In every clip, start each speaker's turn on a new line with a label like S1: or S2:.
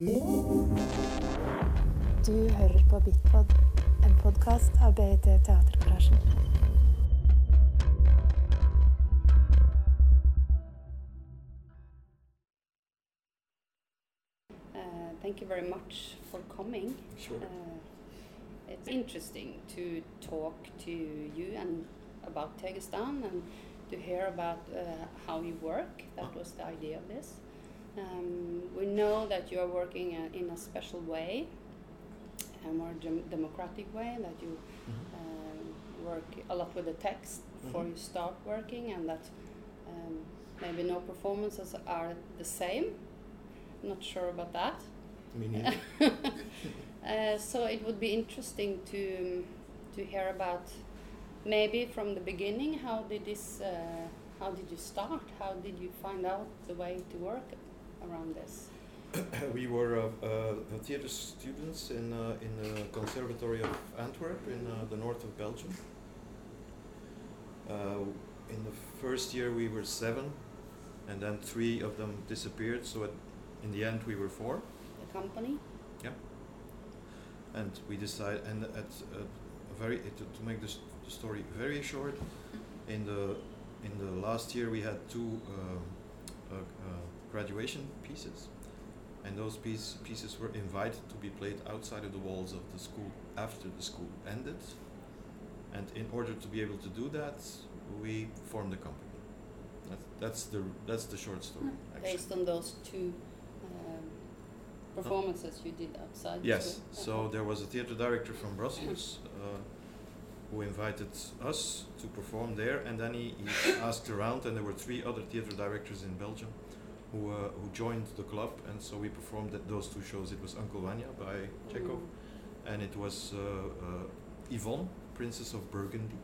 S1: Du hører på Bitpod, en podkast av BIT Teatergarasjen.
S2: Uh, thank you very much for coming.
S3: Sure.
S2: Uh, it's interesting to talk to you and about tg STAN and to hear about uh, how you work. That was the idea of this. Um, we know that you are working uh, in a special way, a more dem- democratic way, that you um, work a lot with the text before
S3: Mhm.
S2: you start working, and that um, maybe no performances are the same. Not sure about that.
S3: Me neither.
S2: uh, so it would be interesting to to hear about maybe from the beginning how did this uh, how did you start how did you find out the way to work around this
S3: we were uh, uh, theater students in, uh, in the Conservatory of Antwerp in uh, the north of Belgium. Uh, in the first year we were seven, and then three of them disappeared, so at, in the end we were four.
S2: the company Yeah.
S3: and we decided and at uh, a very to, to make this the story very short in the in the last year we had two um, uh, uh, graduation pieces. And those piece, pieces were invited to be played outside of the walls of the school after the school ended. And in order to be able to do that we formed a company. That's, that's the that's the short story actually.
S2: based on those two um, performances you did outside the
S3: Yes,
S2: school?
S3: so there was a theater director from Brussels uh, who invited us to perform there, and then he, he asked around, and there were three other theater directors in Belgium who, uh, who joined the club, and so we performed at those two shows. It was Uncle Vanya by Chekhov,
S2: Mm.
S3: and it was uh, uh, Yvonne, Princess of Burgundy,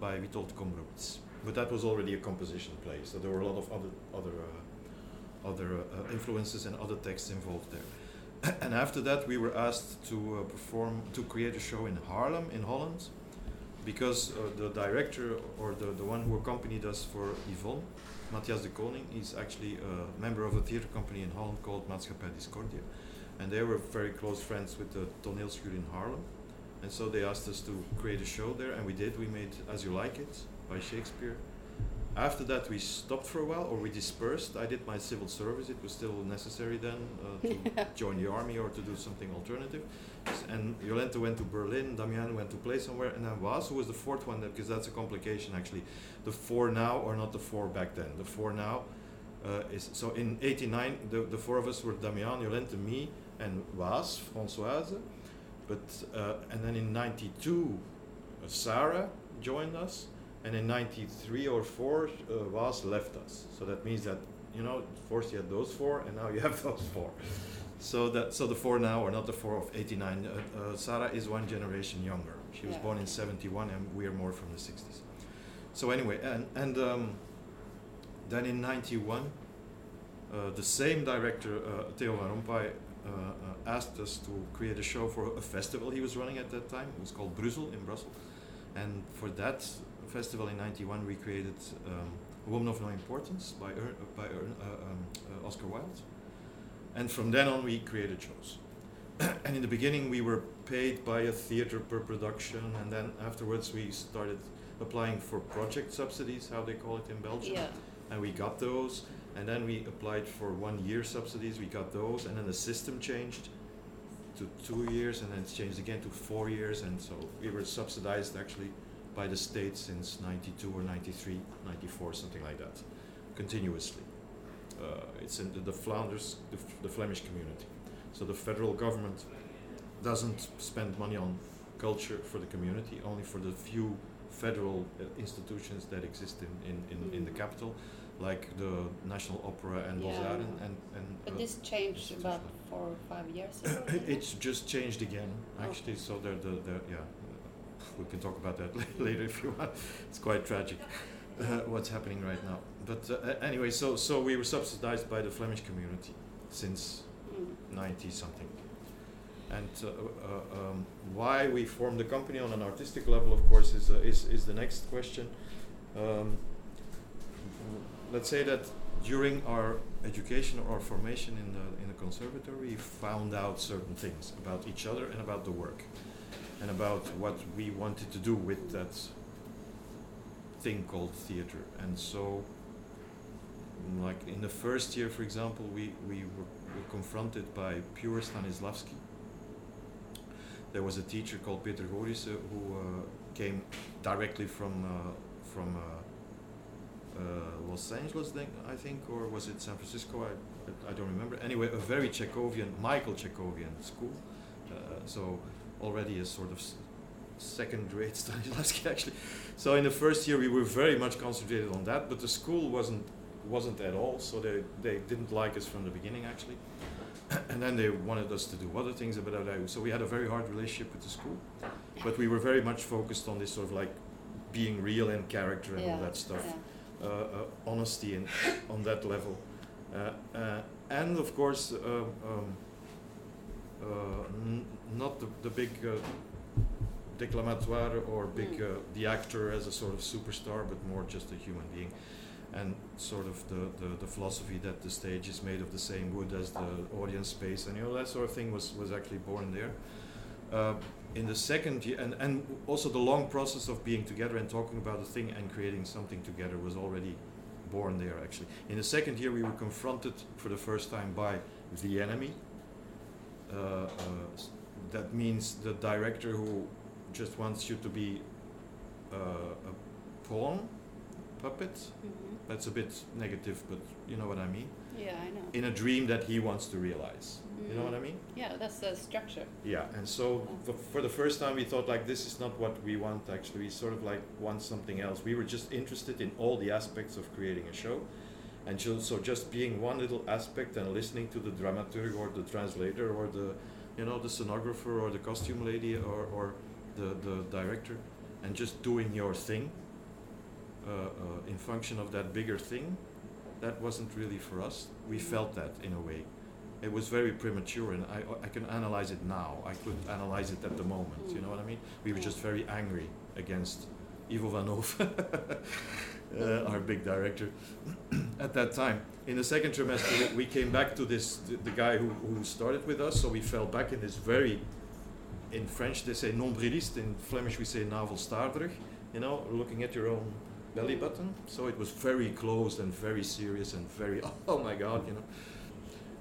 S3: by Witold Gombrowicz. But that was already a composition play, so there were a lot of other other uh, other uh, influences and other texts involved there. and after that, we were asked to uh, perform to create a show in Haarlem, in Holland, because uh, the director or the, the one who accompanied us for Yvonne, Matthias de Koning, is actually a member of a theater company in Holland called Maatschappij Discordia, and they were very close friends with the toneelschuur in Haarlem, and so they asked us to create a show there, and we did. We made As You Like It by Shakespeare. After that, we stopped for a while, or we dispersed. I did my civil service. It was still necessary then uh, to join the army or to do something alternative. And Jolente went to Berlin, Damiaan went to play somewhere, and then Was, who was the fourth one, that- because that's a complication actually. The four now are not the four back then. The four now uh, is so in '89, the, the four of us were Damiaan, Jolente, me, and Was, Françoise. But uh, and then in '92, uh, Sarah joined us, and in '93 or four, uh, Was left us. So that means that you know, first you had those four, and now you have those four. So that so the four now are not the four of '89. Uh, uh, Sarah is one generation younger. She was
S2: Yeah,
S3: born in '71, and we are more from the '60s. So anyway, and and um, then in '91, uh, the same director, uh, Theo Van Rompay, uh, uh, asked us to create a show for a festival he was running at that time. It was called Brussels in Brussels, and for that festival in '91, we created um, A Woman of No Importance by Ern, by Ern, uh, um, uh, Oscar Wilde, and from then on we created shows. and in the beginning, we were paid by a theater per production, and then afterwards we started applying for project subsidies, how they call it in Belgium.
S2: Yeah.
S3: And we got those and then we applied for one year subsidies we got those and then the system changed to two years and then it's changed again to four years and so we were subsidized actually by the state since 92 or 93 94 something like that continuously uh, it's in the, the Flanders the, the Flemish community so the federal government doesn't spend money on culture for the community only for the few federal uh, institutions that exist in, in, in, in the
S2: Mm.
S3: capital like the National Opera and
S2: Yeah.
S3: Bozaren and, and
S2: but
S3: uh,
S2: this changed about four or five years ago
S3: it's just changed again actually
S2: Okay.
S3: so the, the, the yeah we can talk about that later if you want it's quite tragic uh, what's happening right now but uh, anyway so so we were subsidized by the Flemish community since
S2: Mm.
S3: 90 something. And uh, uh, um, why we formed the company on an artistic level, of course, is, uh, is, is the next question. Um, let's say that during our education or our formation in the in the conservatory, we found out certain things about each other and about the work, and about what we wanted to do with that thing called theater. And so, like in the first year, for example, we we were, were confronted by pure Stanislavski. There was a teacher called Peter Goris who uh, came directly from uh, from. Uh, uh, Los Angeles, then, I think, or was it San Francisco? I, I don't remember. Anyway, a very Chekhovian, Michael Chekhovian school. Uh, so already a sort of second grade Stanislavski actually. So in the first year we were very much concentrated on that, but the school wasn't wasn't at all. So they, they didn't like us from the beginning actually. and then they wanted us to do other things. about But so we had a very hard relationship with the school, but we were very much focused on this sort of like being real and character and all that stuff
S2: yeah.
S3: uh, uh, honesty and on that level. Uh, uh, and of course, um, um, uh, n- not the, the big uh, déclamatoire or big
S2: Mm.
S3: uh, the actor as a sort of superstar, but more just a human being. And sort of the, the, the philosophy that the stage is made of the same wood as the audience space, and you know that sort of thing was, was actually born there. Uh, in the second year, and, and also the long process of being together and talking about a thing and creating something together was already born there actually. In the second year, we were confronted for the first time by the enemy. Uh, uh, that means the director who just wants you to be uh, a pawn, puppet.
S2: Mhm.
S3: That's a bit negative, but you know what I mean.
S2: Yeah, I know.
S3: In a dream that he wants to realize. You know what I
S2: Mm.
S3: mean?
S2: Yeah, that's the structure.
S3: Yeah, and so for, for the first time we thought like this is not what we want actually. We sort of like want something else. We were just interested in all the aspects of creating a show. And so, just being one little aspect and listening to the dramaturg or the translator or the you know the scenographer or the costume lady or, or the, the director and just doing your thing uh, uh, in function of that bigger thing that wasn't really for us. We felt that in a way it was very premature and I, I can analyze it now. I couldn't analyze it at the moment, you know what I mean? We were just very angry against Ivo Van Hove, uh, our big director, at that time. In the second trimester, we came back to this, the, the guy who, who started with us, so we fell back in this very, in French they say nombriliste, in Flemish we say navelstaarderig, you know, looking at your own belly button. So it was very closed and very serious and very, oh my god, you know.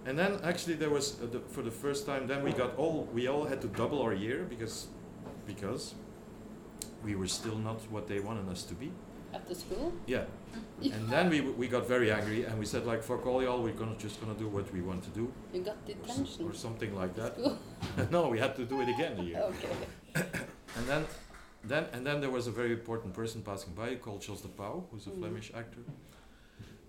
S3: And then actually there was uh, the, for the first time. Then we got all we all had to double our year because because we were still not what they wanted us to be.
S2: At the school?
S3: Yeah. And then we we got very angry and we said like fuck all y'all. We're gonna just gonna do what we want to do
S2: You got
S3: or,
S2: detention.
S3: or something like that. No, we had to do it again a year.
S2: Okay.
S3: And then then and then there was a very important person passing by called Josse de Pauw, who's a
S2: Mm.
S3: Flemish actor.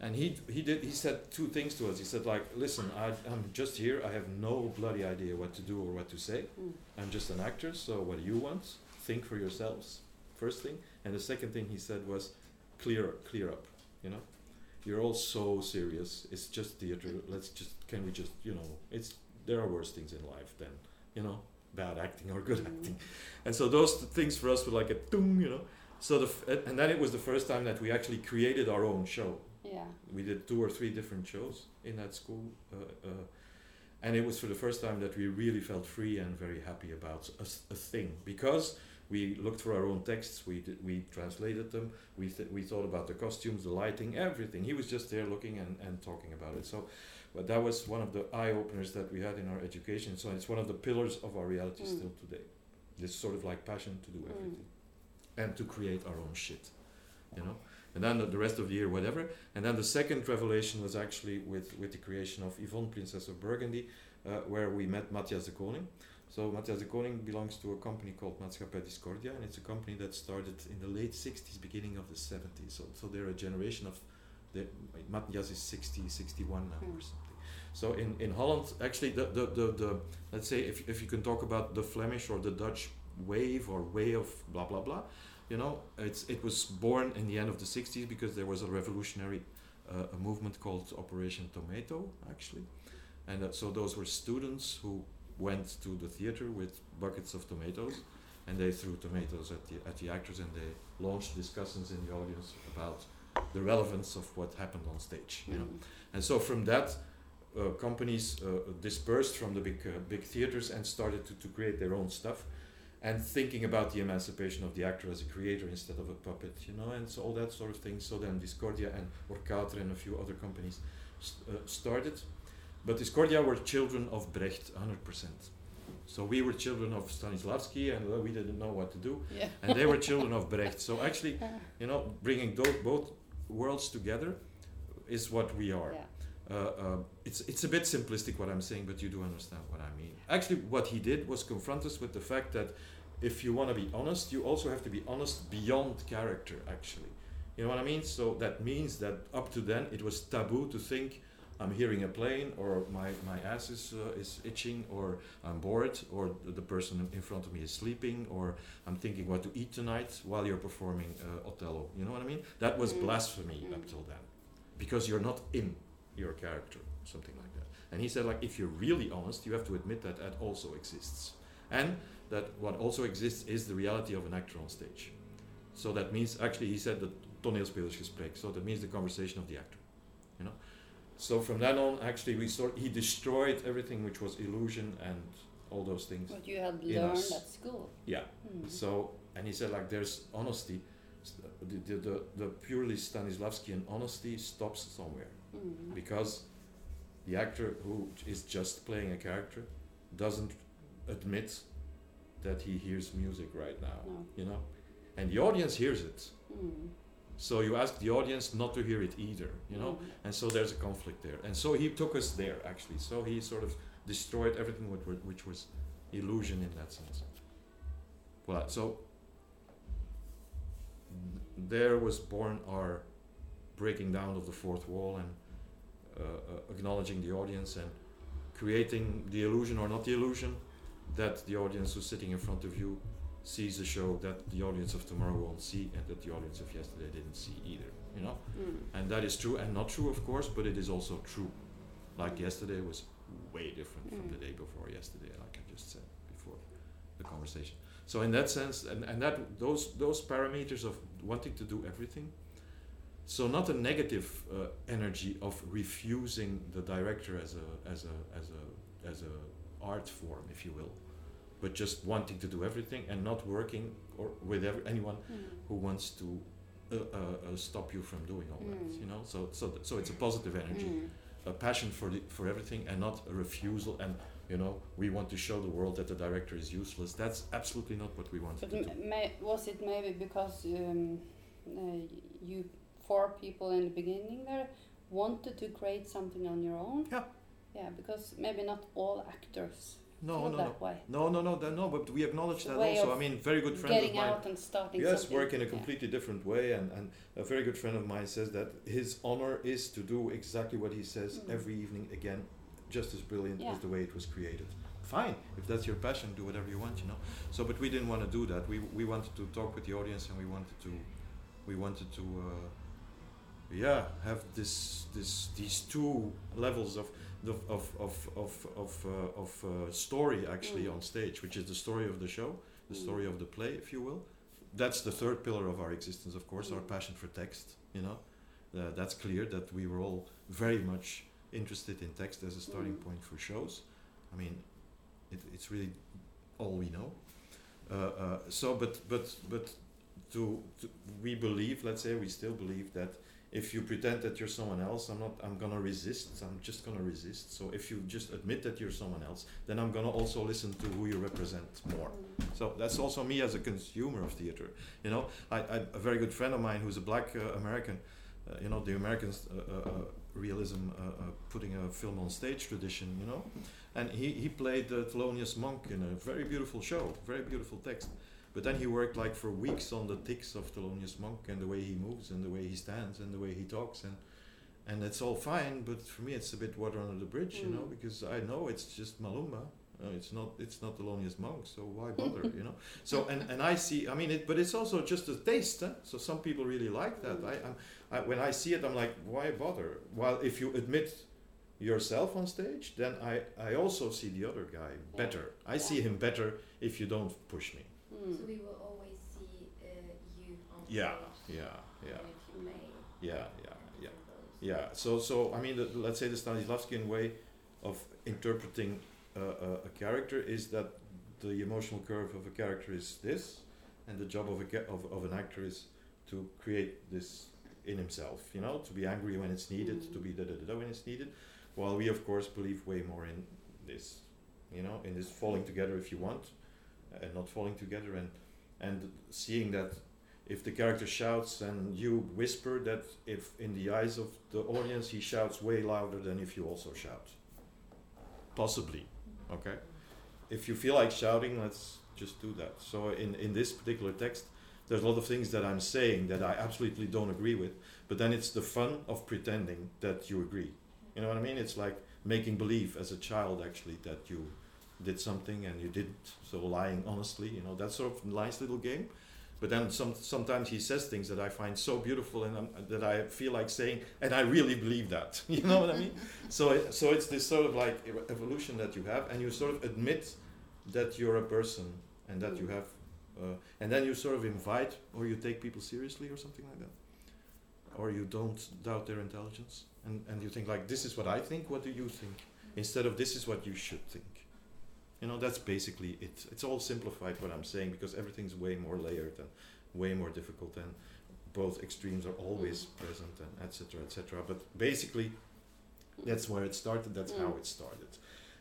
S3: And he he did he said two things to us. He said like, listen, I, I'm just here. I have no bloody idea what to do or what to say.
S2: Mm.
S3: I'm just an actor. So what do you want? Think for yourselves. First thing. And the second thing he said was, clear clear up. You know, you're all so serious. It's just theater. Let's just can we just you know it's there are worse things in life than you know bad acting or good acting. And so those th- things for us were like a doom, you know. So the f- and- then it was the first time that we actually created our own show.
S2: Yeah.
S3: We did two or three different shows in that school, uh, uh, and it was for the first time that we really felt free and very happy about a thing because we looked for our own texts, we did, we translated them, we th- we thought about the costumes, the lighting, everything. He was just there looking and, and talking about it. So, but that was one of the eye openers that we had in our education. So it's one of the pillars of our reality
S2: Mm.
S3: still today. This sort of like passion to do
S2: Mm.
S3: everything and to create our own shit, you know. And then the, the rest of the year, whatever. And then the second revelation was actually with, with the creation of Yvonne, Princess of Burgundy, uh, where we met Matthias de Koning. So Matthias de Koning belongs to a company called Maatschappij Discordia, and it's a company that started in the late 60s, beginning of the 70s. So, so they're a generation of, the, Matthias is 60, 61 now or
S2: Hmm.
S3: something. So in, in Holland, actually, the, the, the, the let's say if, if you can talk about the Flemish or the Dutch wave or way of blah blah blah, you know, it's it was born in the end of the 60s because there was a revolutionary uh, a movement called Operation Tomato actually, and uh, so those were students who went to the theater with buckets of tomatoes, and they threw tomatoes at the at the actors and they launched discussions in the audience about the relevance of what happened on stage. You know,
S2: Mm.
S3: and so from that, uh, companies uh, dispersed from the big uh, big theaters and started to, to create their own stuff, and thinking about the emancipation of the actor as a creator instead of a puppet, you know, and so all that sort of thing. So then Discordia and Orchatre and a few other companies st- uh, started, but Discordia were children of Brecht, 100%. So we were children of Stanislavski, and we didn't know what to do,
S2: Yeah.
S3: and they were children of Brecht. So actually, you know, bringing those both worlds together is what we are.
S2: Yeah.
S3: Uh, uh, it's it's a bit simplistic what I'm saying, but you do understand what I mean. Actually, what he did was confront us with the fact that if you want to be honest, you also have to be honest beyond character. Actually, you know what I mean. So that means that up to then it was taboo to think I'm hearing a plane, or my my ass is uh, is itching, or I'm bored, or the- person in front of me is sleeping, or I'm thinking what to eat tonight while you're performing uh, Othello. You know what I mean? That was
S2: Mm.
S3: blasphemy up
S2: Mm.
S3: till then, because you're not in your character, something like that. And he said, like, if you're really honest, you have to admit that that also exists, and that what also exists is the reality of an actor on stage. So that means, actually, he said the toneelspelersgesprek. So that means the conversation of the actor. So from then on, actually, we sort he destroyed everything which was illusion and all those things.
S2: What you had learned
S3: us.
S2: at school.
S3: Yeah.
S2: Mm.
S3: So, and he said, like, there's honesty. The, the, the, the purely Stanislavskian honesty stops somewhere
S2: Mm.
S3: because the actor who is just playing a character doesn't admit that he hears music right now,
S2: No.
S3: you know? And the audience hears it.
S2: Mm.
S3: So you ask the audience not to hear it either, you know?
S2: Mm.
S3: And so there's a conflict there. And so he took us there, actually. So he sort of destroyed everything which, which was illusion in that sense. Well, so there was born our breaking down of the fourth wall and uh, uh, acknowledging the audience and creating the illusion or not the illusion that the audience who's sitting in front of you sees a show that the audience of tomorrow won't see and that the audience of yesterday didn't see either you know
S2: Mm.
S3: and that is true and not true of course but it is also true like yesterday was way different from the
S2: Mm.
S3: day before yesterday like i just said before the conversation so in that sense and, and that those those parameters of wanting to do everything so not a negative uh, energy of refusing the director as a as a as a as a art form if you will but just wanting to do everything and not working or with ev- anyone
S2: Mm.
S3: who wants to uh, uh, uh, stop you from doing all that
S2: Mm.
S3: you know so so th- so it's a positive energy
S2: Mm.
S3: a passion for the, for everything and not a refusal and you know we want to show the world that the director is useless that's absolutely not what we wanted
S2: But
S3: to do
S2: may, was it maybe because um, uh, you four people in the beginning there wanted to create something on your own?
S3: Yeah.
S2: Yeah, because maybe not all actors
S3: no no no
S2: way.
S3: no no no that- no but we acknowledge that also i mean very good friend of
S2: Getting
S3: mine
S2: out and starting
S3: yes
S2: something.
S3: work in a
S2: Yeah.
S3: completely different way and, and a very good friend of mine says that his honor is to do exactly what he says
S2: Mm.
S3: every evening again just as brilliant
S2: Yeah.
S3: as the way it was created fine if that's your passion do whatever you want you know so but we didn't want to do that we, we wanted to talk with the audience and we wanted to we wanted to uh, yeah have this this these two levels of the, of of of of, uh, of uh, story actually
S2: Mm.
S3: on stage which is the story of the show the
S2: Mm.
S3: story of the play if you will that's the third pillar of our existence of course our
S2: Mm.
S3: passion for text you know uh, that's clear that we were all very much interested in text as a starting
S2: Mm.
S3: point for shows i mean it, it's really all we know uh, uh, so but but but to, to we believe let's say we still believe that if you pretend that you're someone else i'm not i'm gonna resist i'm just gonna resist so if you just admit that you're someone else then i'm gonna also listen to who you represent more so that's also me as a consumer of theater. You know, I, I a very good friend of mine who's a black uh, American. Uh, you know, the Americans uh, uh, uh, realism uh, putting a film on stage tradition. You know, and he he played the Thelonious Monk in a very beautiful show, very beautiful text. But then he worked like for weeks on the tics of Thelonious Monk and the way he moves and the way he stands and the way he talks and and it's all fine. But for me, it's a bit water under the bridge. You know,
S2: Mm.
S3: because I know it's just Malumba. Uh, it's not it's not Thelonious Monk, so why bother? you know. So and, and I see I mean it, but it's also just a taste. Huh? So some people really like that.
S2: Mm.
S3: I, I'm, I when I see it, I'm like, why bother? Well, if you admit yourself on stage, then I I also see the other guy better. I see him better if you don't push me.
S2: Mm.
S4: So we will always see uh, you on
S3: Yeah,
S4: stage.
S3: yeah, yeah.
S4: And if you may
S3: Yeah, yeah, yeah. Yeah. So, so I mean, the, let's say the Stanislavskian way of interpreting uh, a, a character is that the emotional curve of a character is this, and the job of a of, of an actor is to create this in himself. You know, to be angry when it's needed,
S2: Mm.
S3: to be da da da da when it's needed. While we, of course, believe way more in this. You know, in this falling together if you want, and not falling together, and and seeing that if the character shouts and you whisper that if in the eyes of the audience he shouts way louder than if you also shout. Possibly. Okay. If you feel like shouting let's just do that. So in in this particular text there's a lot of things that i'm saying that i absolutely don't agree with but then it's the fun of pretending that you agree. You know what i mean? It's like making believe as a child actually that you did something and you didn't so lying honestly you know that sort of nice little game but then some, sometimes he says things that I find so beautiful and um, that I feel like saying, and I really believe that. you know what I mean? So, it, so it's this sort of like evolution that you have, and you sort of admit that you're a person and that you have, uh, and then you sort of invite or you take people seriously or something like that, or you don't doubt their intelligence, and and you think like this is what I think. What do you think? Instead of this is what you should think. You know, that's basically it. It's all simplified what I'm saying because everything's way more layered and way more difficult and both extremes are always present and etc etc but basically that's where it started. That's how
S2: Mm.
S3: it started.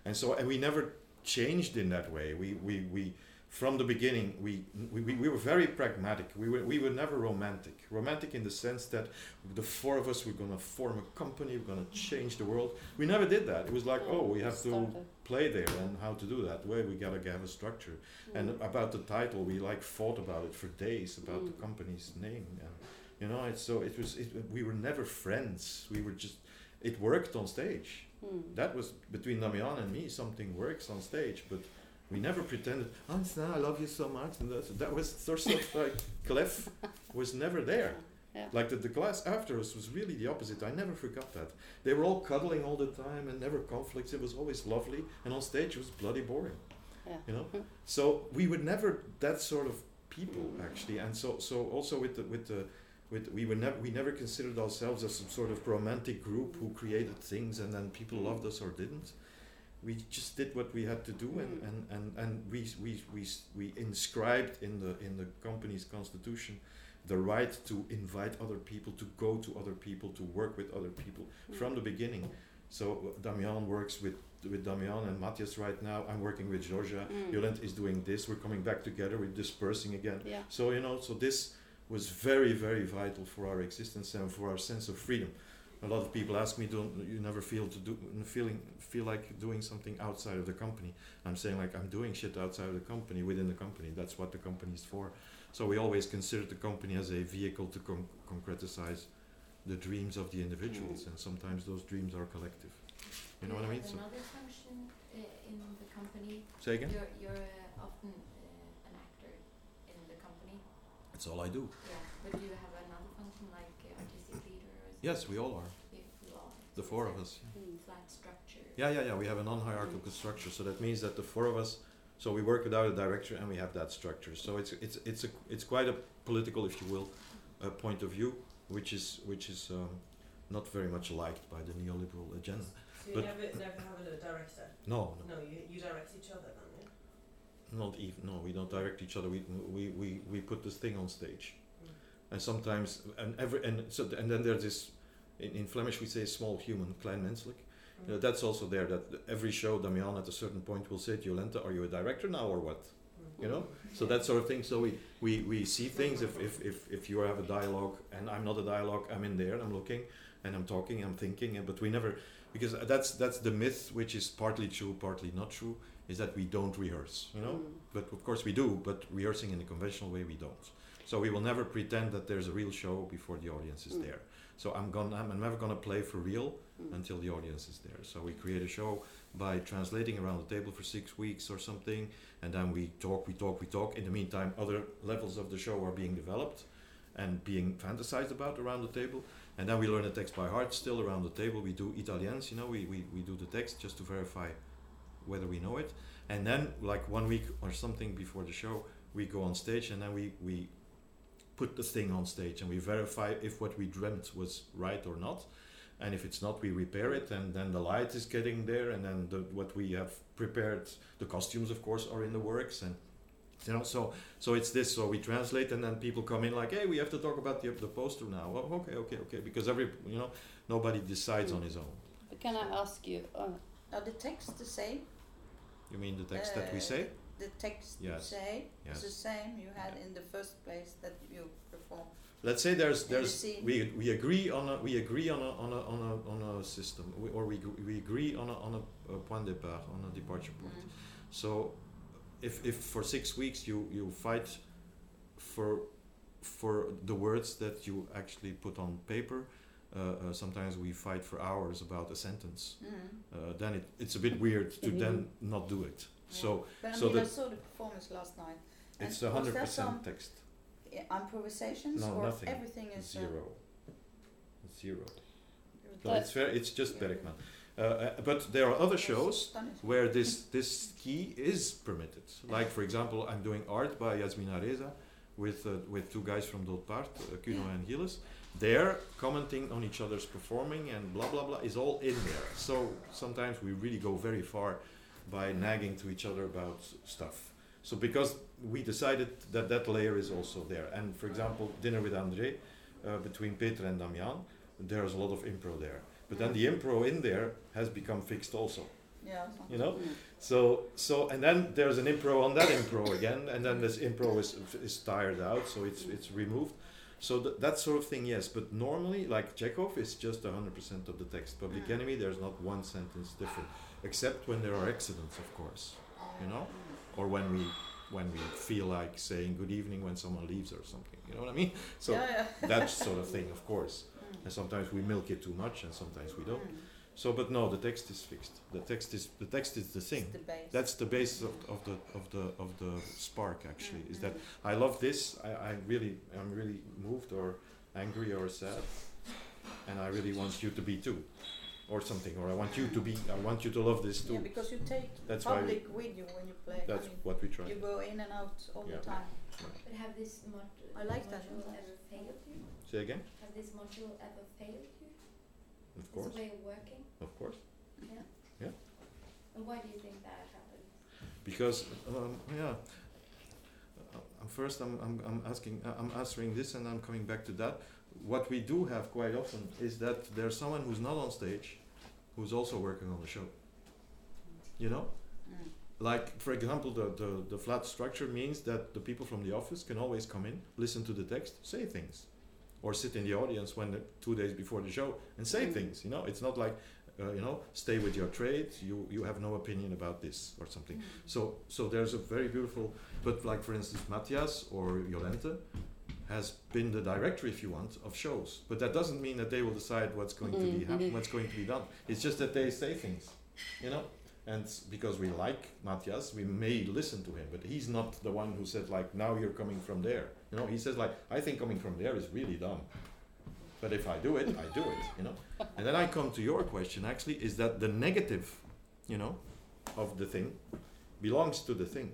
S3: And so and we never changed in that way. We we, we from the beginning we, we, we we were very pragmatic. We were, we were never romantic. Romantic in the sense that the four of us were going to form a company we're going to change the world. We never did that. It was like oh we have to play there and how to do that. Way we gotta have a structure. And
S2: Mm.
S3: about the title we like fought about it for days about the
S2: Mm.
S3: company's name. And you know it's so it was it, we were never friends. We were just it worked on stage.
S2: Mm.
S3: that was between Damiaan and me something works on stage but we never pretended oh I love you so much and that, that was sort of like Clef was never there
S2: Yeah.
S3: like the, the class after us was really the opposite. I never forgot that. They were all cuddling all the time and never conflicts. It was always lovely. And on stage it was bloody boring.
S2: Yeah.
S3: You know? Mm-hmm. So we were never that sort of people actually. And so so also with the with the with we were never we never considered ourselves as some sort of romantic group who created things and then people loved us or didn't. We just did what we had to do and,
S2: Mm.
S3: and, and, and we, we, we, we inscribed in the in the company's constitution the right to invite other people, to go to other people, to work with other people from the beginning. So uh, Damiaan works with with Damiaan and Matthias right now. I'm working with Georgia.
S2: Mm.
S3: Jolente is doing this. We're coming back together. We're dispersing again.
S2: Yeah.
S3: So you know, so this was very, very vital for our existence and for our sense of freedom. A lot of people ask me, "Don't you never feel to do feeling feel like doing something outside of the company?" I'm saying like I'm doing shit outside of the company within the company. That's what the company is for. So we always consider the company as a vehicle to con- concretize the dreams of the individuals,
S2: Mm.
S3: and sometimes those dreams are collective. You know what I mean?
S4: have
S3: So,
S4: another function uh, in the company.
S3: say again.
S4: You're, you're uh, often uh, an actor in the company.
S3: That's all I do.
S4: Yeah. But you have another function like uh, artistic leader or something?
S3: Yes, we all are.
S4: You, you all.
S3: The four of
S4: a
S3: us.
S2: Mm.
S4: Flat structure.
S3: Yeah, yeah, yeah. We have a non-hierarchical structure, so that means that the four of us. So we work without a director, and we have that structure. So it's it's it's a it's quite a political, if you will, uh, point of view, which is which is um, not very much liked by the neoliberal agenda.
S5: So you
S3: But-
S5: never, never have a director?
S3: No, no,
S5: No, you, you direct each other then, yeah?
S3: not even. No, we don't direct each other. We we we, we put this thing on stage, and sometimes and every and so th- and then there's this. In, in Flemish, we say small human, klein menselijk. You know, that's also there. That every show, Damiaan at a certain point will say, to "Jolenta, are you a director now or what?" You know? So that sort of thing. So we, we, we see things if, if, if, if you have a dialogue and I'm not a dialogue, I'm in there, I'm looking and I'm talking, I'm thinking, but we never because that's that's the myth which is partly true, partly not true, is that we don't rehearse, you know?
S2: Mm.
S3: But of course we do, but rehearsing in the conventional way we don't. So we will never pretend that there's a real show before the audience is
S2: Mm.
S3: there. So I'm gonna I'm never gonna play for real
S2: Mm.
S3: until the audience is there. So we create a show by translating around the table for six weeks or something, and then we talk, we talk, we talk. In the meantime, other levels of the show are being developed and being fantasized about around the table. And then we learn the text by heart still around the table. We do Italiennes, you know, we, we, we do the text just to verify whether we know it. And then, like one week or something before the show, we go on stage and then we, we put the thing on stage and we verify if what we dreamt was right or not. And if it's not, we repair it, and then the light is getting there, and then the, what we have prepared, the costumes, of course, are in the works, and you know, so so it's this. So we translate, and then people come in like, "Hey, we have to talk about the the poster now." Oh, okay, okay, okay, because every you know, nobody decides on his own.
S2: But can I ask you? Uh,
S6: Are the texts the same?
S3: You mean the text that we
S6: Uh,
S3: say?
S6: The text you
S3: Yes.
S6: say
S3: Yes.
S6: is the same you had in the first place that you performed.
S3: Let's say there's there's we we agree on a we agree on a on a on a on a system, we, or we gr- we agree on a on a, a point départ on a departure point.
S6: Mm.
S3: So, if, if for six weeks you, you fight for for the words that you actually put on paper, uh, uh, sometimes we fight for hours about a sentence.
S6: Mm.
S3: Uh, then it, it's a bit weird to then not do it. So
S6: But I
S3: so
S6: mean, I
S3: the-
S6: saw the performance last night. And
S3: it's a hundred percent text.
S6: improvisations
S3: No,
S6: or
S3: nothing.
S6: everything is uh,
S3: Zero. Zero. No,
S2: But-
S3: it's very, it's just
S6: Yeah.
S3: Bergman. Uh, uh, but there are other shows where this this key is permitted. Like for example, I'm doing art by Yasmina Reza with uh, with two guys from Dood Paard, uh, Kuno
S6: Yeah.
S3: and Gilles. They're commenting on each other's performing and blah blah blah is all in there. So sometimes we really go very far by nagging to each other about stuff. So because we decided that that layer is also there. And for example, dinner with André uh, between Peter and Damiaan, there's a lot of impro there. But then the impro in there has become fixed also.
S6: Yeah,
S3: You know, so so and then there's an impro on that impro again, and then this impro is is tired out, so it's it's removed. So th- that sort of thing, yes. But normally, like Chekhov is just hundred percent of the text. Public. Enemy, there's not one sentence different, except when there are accidents, of course. You know, or when we when we feel like saying good evening when someone leaves or something. You know what I mean? So
S6: yeah, yeah.
S3: that sort of thing, of course.
S6: Mm.
S3: And sometimes we milk it too much, and sometimes we don't.
S6: Mm.
S3: So, but no, the text is fixed. The text is the text is the thing.
S6: The base.
S3: That's the basis of, of the of the of the spark. Actually, is that
S6: Mm.
S3: I love this. I, I really I'm really moved or angry or sad, and I really want you to be too, or something. Or I want you to be. I want you to love this too.
S6: Yeah, because you take
S3: That's why we-
S6: public with you when you play.
S3: That's
S6: I mean,
S3: what we try.
S6: you go in and out all
S3: Yeah.
S6: the time.
S4: But have this mod-
S6: I like that.
S4: module ever failed you?
S3: Say again.
S4: Has this module ever failed you?
S3: Of course.
S4: This way of working?
S3: Of course.
S4: Yeah.
S3: Yeah.
S4: And why do you think that happened?
S3: because um, yeah uh, first I'm, I'm, I'm asking I'm answering this and I'm coming back to that what we do have quite often is that there's someone who's not on stage who's also working on the show. You know?
S6: Mm.
S3: like for example the, the, the flat structure means that the people from the office can always come in listen to the text say things. Or sit in the audience when the, two days before the show and say
S2: Mm.
S3: things you know? It's not like uh, you know stay with your trade you you have no opinion about this or something. So so there's a very beautiful but like for instance Matthias or Jolente has been the director if you want of shows. But that doesn't mean that they will decide what's going to be
S2: Mhm.
S3: happen what's going to be done. It's just that they say things you know? And because we like Matthias we may listen to him but he's not the one who said like now you're coming from there. You know he says like I think coming from there is really dumb. But if I do it I do it you know? And then I come to your question actually is that the negative you know of the thing belongs to the thing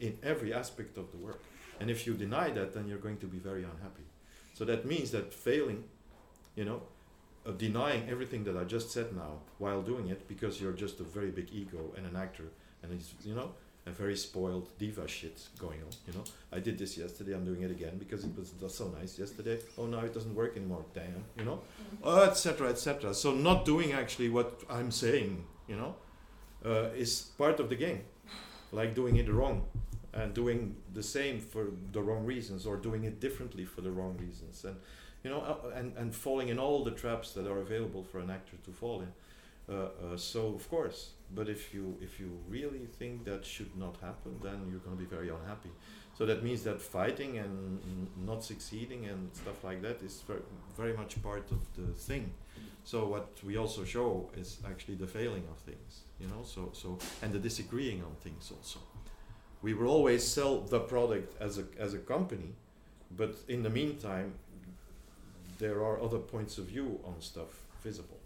S3: in every aspect of the work. And if you deny that, then you're going to be very unhappy. So that means that failing, you know, uh, denying everything that I just said now while doing it because you're just a very big ego and an actor and it's, you know, a very spoiled diva shit going on, you know. I did this yesterday, I'm doing it again because it was so nice yesterday. Oh, now it doesn't work anymore, damn, you know etc etc so not doing actually what i'm saying you know uh, is part of the game like doing it wrong and doing the same for the wrong reasons or doing it differently for the wrong reasons and you know uh, and, and falling in all the traps that are available for an actor to fall in uh, uh, so of course but if you if you really think that should not happen then you're going to be very unhappy so that means that fighting and not succeeding and stuff like that is very, very much part of the thing. So what we also show is actually the failing of things, you know. So so and the disagreeing on things also. We will always sell the product as a as a company, but in the meantime, there are other points of view on stuff visible.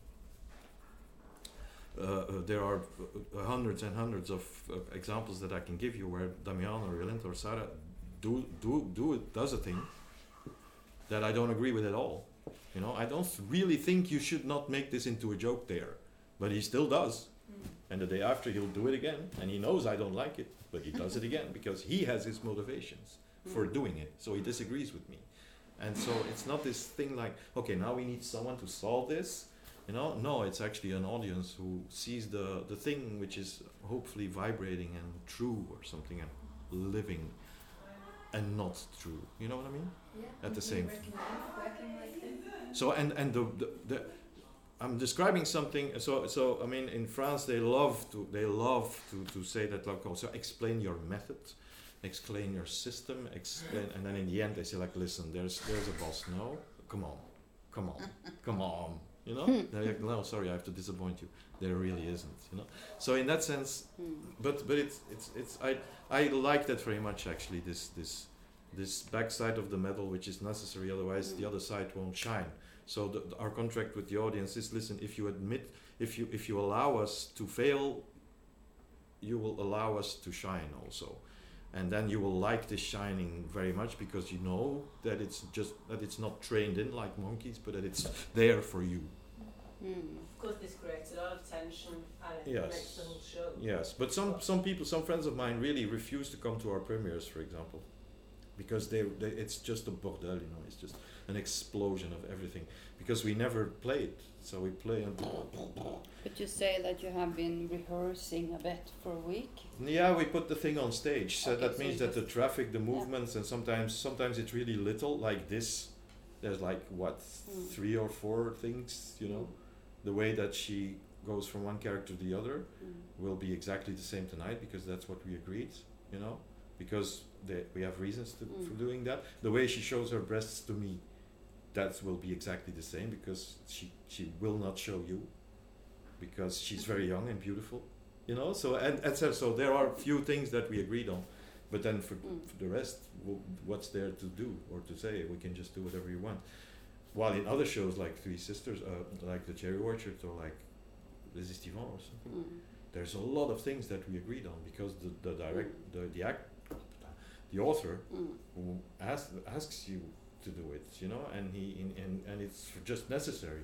S3: Uh, uh, there are uh, uh, hundreds and hundreds of uh, examples that I can give you where Damiaan or Jolente or Sarah do do do it, does a thing, that I don't agree with at all. You know, I don't really think you should not make this into a joke there, but he still does. And the day after, he'll do it again, and he knows I don't like it, but he does it again because he has his motivations for
S2: Mm.
S3: doing it. So he disagrees with me, and so it's not this thing like, okay, now we need someone to solve this. You know, no, it's actually an audience who sees the the thing which is hopefully vibrating and true or something and living and not true. You know what I mean?
S4: Yeah.
S3: At the same-
S4: working like?
S3: So and and the, the, the I'm describing something. So so I mean in France they love to they love to, to say that like also explain your method, explain your system, explain, and then in the end they say like listen there's there's a boss no come on, come on, come on. You know? They're like, no, sorry, I have to disappoint you. There really isn't. You know. So in that sense,
S2: Mm.
S3: but but it's it's it's I I like that very much actually this this this backside of the medal which is necessary otherwise the
S2: Mm.
S3: other side won't shine so the, the- our contract with the audience is listen if you admit if you if you allow us to fail you will allow us to shine also and then you will like this shining very much because you know that it's just that it's not trained in like monkeys but that it's there for you
S2: Mm.
S5: Of course, this creates a lot of tension and it
S3: Yes.
S5: makes the whole show.
S3: Yes, but some some people, some friends of mine, really refuse to come to our premieres, for example, because they, they it's just a bordel, you know, it's just an explosion of everything. Because we never played, so we play and
S2: But you say that you have been rehearsing a bit for a week.
S3: yeah, we put the thing on stage. So
S2: Okay,
S3: that
S2: so
S3: means that the traffic, the movements, and sometimes sometimes it's really little, like this. There's like what
S2: Mm.
S3: three or four things, you know. The way that she goes from one character to the other.
S2: Mm.
S3: will be exactly the same tonight because that's what we agreed, you know, because they, we have reasons to, for
S2: Mm.
S3: doing that. The way she shows her breasts to me, that will be exactly the same because she, she will not show you because she's very young and beautiful, you know. So and, and so, so there are few things that we agreed on, but then for,
S2: Mm.
S3: for the rest, what's there to do or to say? We can just do whatever you want. While in other shows like Three Sisters, uh, like The Cherry Orchard or like Les Estivants or something
S2: Mm.
S3: there's a lot of things that we agreed on because the, the direct the, the act the author
S2: Mm.
S3: who asks asks you to do it you know and he in, and, and it's just necessary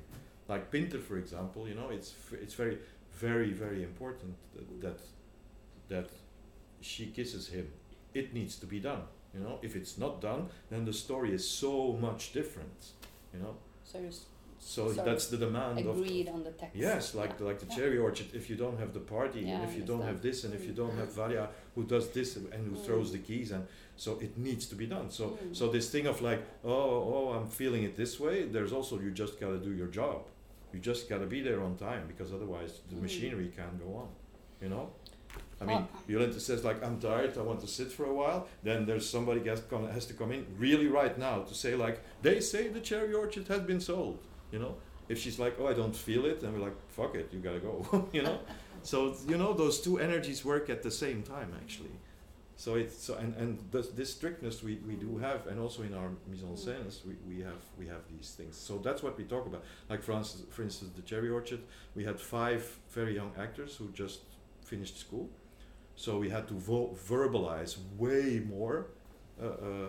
S3: like Pinter for example you know it's f- it's very very very important that, that that she kisses him it needs to be done you know if it's not done then the story is so much different you know
S2: So
S3: so
S2: So
S3: that's the demand of
S2: agreed on the text.
S3: Yes, like
S2: Yeah.
S3: the, like the
S2: Yeah.
S3: cherry orchard. If you don't have the party,
S2: Yeah,
S3: and if you don't have this, and if you
S2: Mm.
S3: don't have Valia who does this and who
S2: Mm.
S3: throws the keys, and so it needs to be done. So
S2: Mm.
S3: so this thing of like, oh oh, I'm feeling it this way. There's also you just gotta do your job. You just gotta be there on time because otherwise the
S2: Mm.
S3: machinery can't go on. You know. I mean,
S2: Oh.
S3: Jolenta says like, I'm tired. I want to sit for a while. Then there's somebody has, come, has to come in really right now to say like, they say the cherry orchard has been sold. You know, if she's like, oh, I don't feel it, then we're like, fuck it, you gotta go. you know, so you know those two energies work at the same time actually. So it's so and and this, this strictness we, we do have, and also in our mise en scène, we, we have we have these things. So that's what we talk about. Like for instance, for instance, the Cherry Orchard, we had five very young actors who just finished school, so we had to vo- verbalize way more, uh, uh,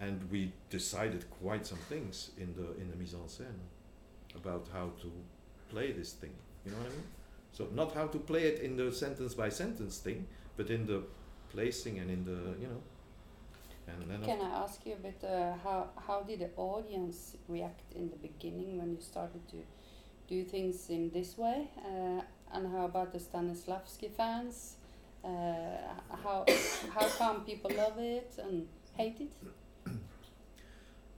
S3: and we decided quite some things in the in the mise en scène about how to play this thing. You know what I mean? So not how to play it in the sentence by sentence thing, but in the placing and in the you know. And then
S2: Can I ask you a bit? Uh, how how did the audience react in the beginning when you started to do things in this way? Uh, and how about the Stanislavski fans? Uh, how how come people love it and hate it?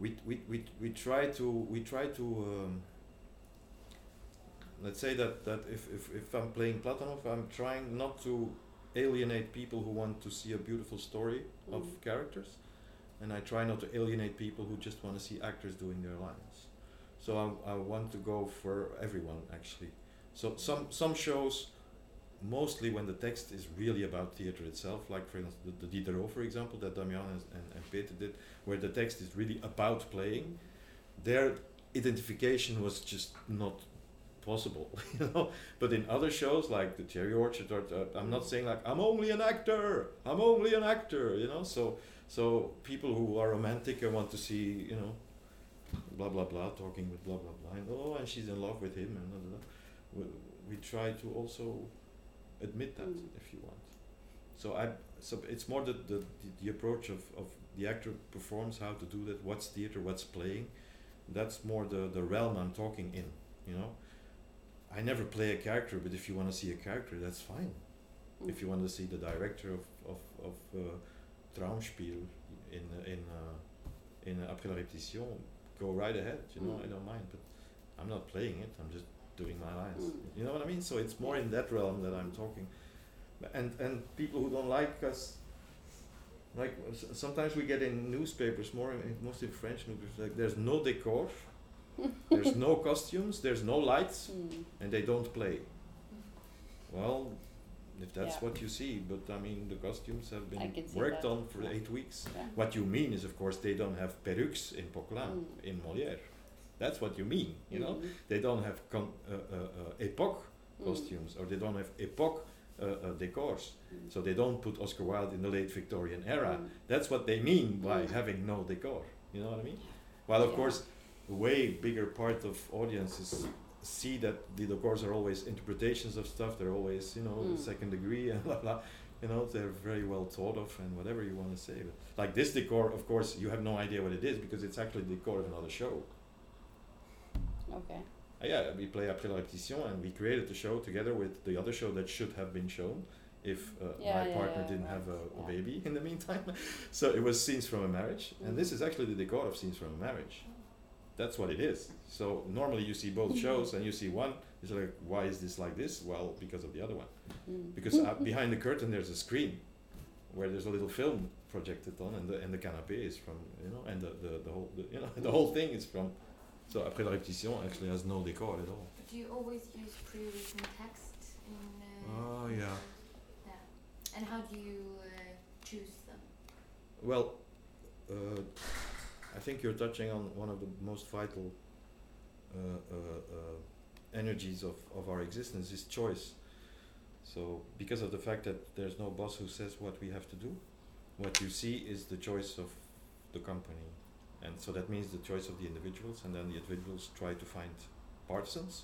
S3: we we we we try to we try to um, let's say that that if, if if I'm playing Platonov, I'm trying not to alienate people who want to see a beautiful story of
S2: Mm.
S3: characters, and I try not to alienate people who just want to see actors doing their lines. So I, I want to go for everyone actually. So some some shows, mostly when the text is really about theater itself, like for instance the, the Diderot, for example, that Damiaan and, and, and Peter did, where the text is really about playing, their identification was just not possible, you know. But in other shows like the Cherry Orchard, or uh, I'm not saying like I'm only an actor, I'm only an actor, you know. So so people who are romantic and want to see, you know, blah blah blah, talking with blah blah blah, and oh, and she's in love with him, and blah, blah, blah. We, we try to also admit that
S2: Mm.
S3: if you want. So I, so it's more the, the, the, the approach of, of the actor performs, how to do that, what's theater, what's playing. That's more the, the realm I'm talking in, you know. I never play a character, but if you want to see a character, that's fine.
S2: Mm.
S3: If you want to see the director of, of, of uh, Traumspiel in, in, uh, in uh, Après la répétition, go right ahead, you know,
S2: Mm.
S3: I don't mind, but I'm not playing it, I'm just doing my lines.
S2: Mm.
S3: You know what I mean? So it's more in that realm that I'm talking. And, and people who don't like us, like s- sometimes we get in newspapers, more in, mostly French newspapers, like there's no decor, there's no costumes, there's no lights,
S2: Mm.
S3: and they don't play. Well, if that's
S2: Yeah.
S3: what you see, but I mean the costumes have been worked
S2: that.
S3: on for
S2: Yeah.
S3: eight weeks.
S2: Yeah.
S3: What you mean is, of course, they don't have perruques in Poquelin,
S2: Mm.
S3: in Molière. That's what you mean, you know.
S2: Mm.
S3: They don't have con- uh, uh, uh, epoch
S2: Mm.
S3: costumes, or they don't have epoch uh, uh, decors.
S2: Mm.
S3: So they don't put Oscar Wilde in the late Victorian era.
S2: Mm.
S3: That's what they mean by
S2: Mm.
S3: having no decor. You know what I mean? Well, of
S2: Yeah.
S3: course, way bigger part of audiences see that the decors are always interpretations of stuff. They're always, you know,
S2: Mm.
S3: second degree and blah blah. You know, they're very well thought of and whatever you want to say. But like this decor, of course, you have no idea what it is because it's actually the decor of another show.
S2: Okay.
S3: Uh, yeah, we play Après la répétition and we created the show together with the other show that should have been shown if uh,
S2: Yeah,
S3: my
S2: yeah,
S3: partner
S2: yeah,
S3: didn't
S2: right,
S3: have a, a baby in the meantime. so it was Scenes from a Marriage, and this
S2: Mhm.
S3: is actually the decor of Scenes from a Marriage. That's what it is. So normally you see both shows and you see one, it's like, why is this like this? Well, because of the other one.
S2: Mm.
S3: Because uh, behind the curtain there's a screen where there's a little film projected on, and the and the canapé is from you know, and the, the, the whole the, you know the whole thing is from. So Après la répétition actually has no decor at all.
S4: Do you always use pre-written text in? Uh,
S3: Oh, yeah.
S4: yeah. And how do you uh, choose them?
S3: Well, uh, I think you're touching on one of the most vital uh, uh, uh, energies of, of our existence is choice. So, because of the fact that there's no boss who says what we have to do, what you see is the choice of the company. And so that means the choice of the individuals, and then the individuals try to find partisans.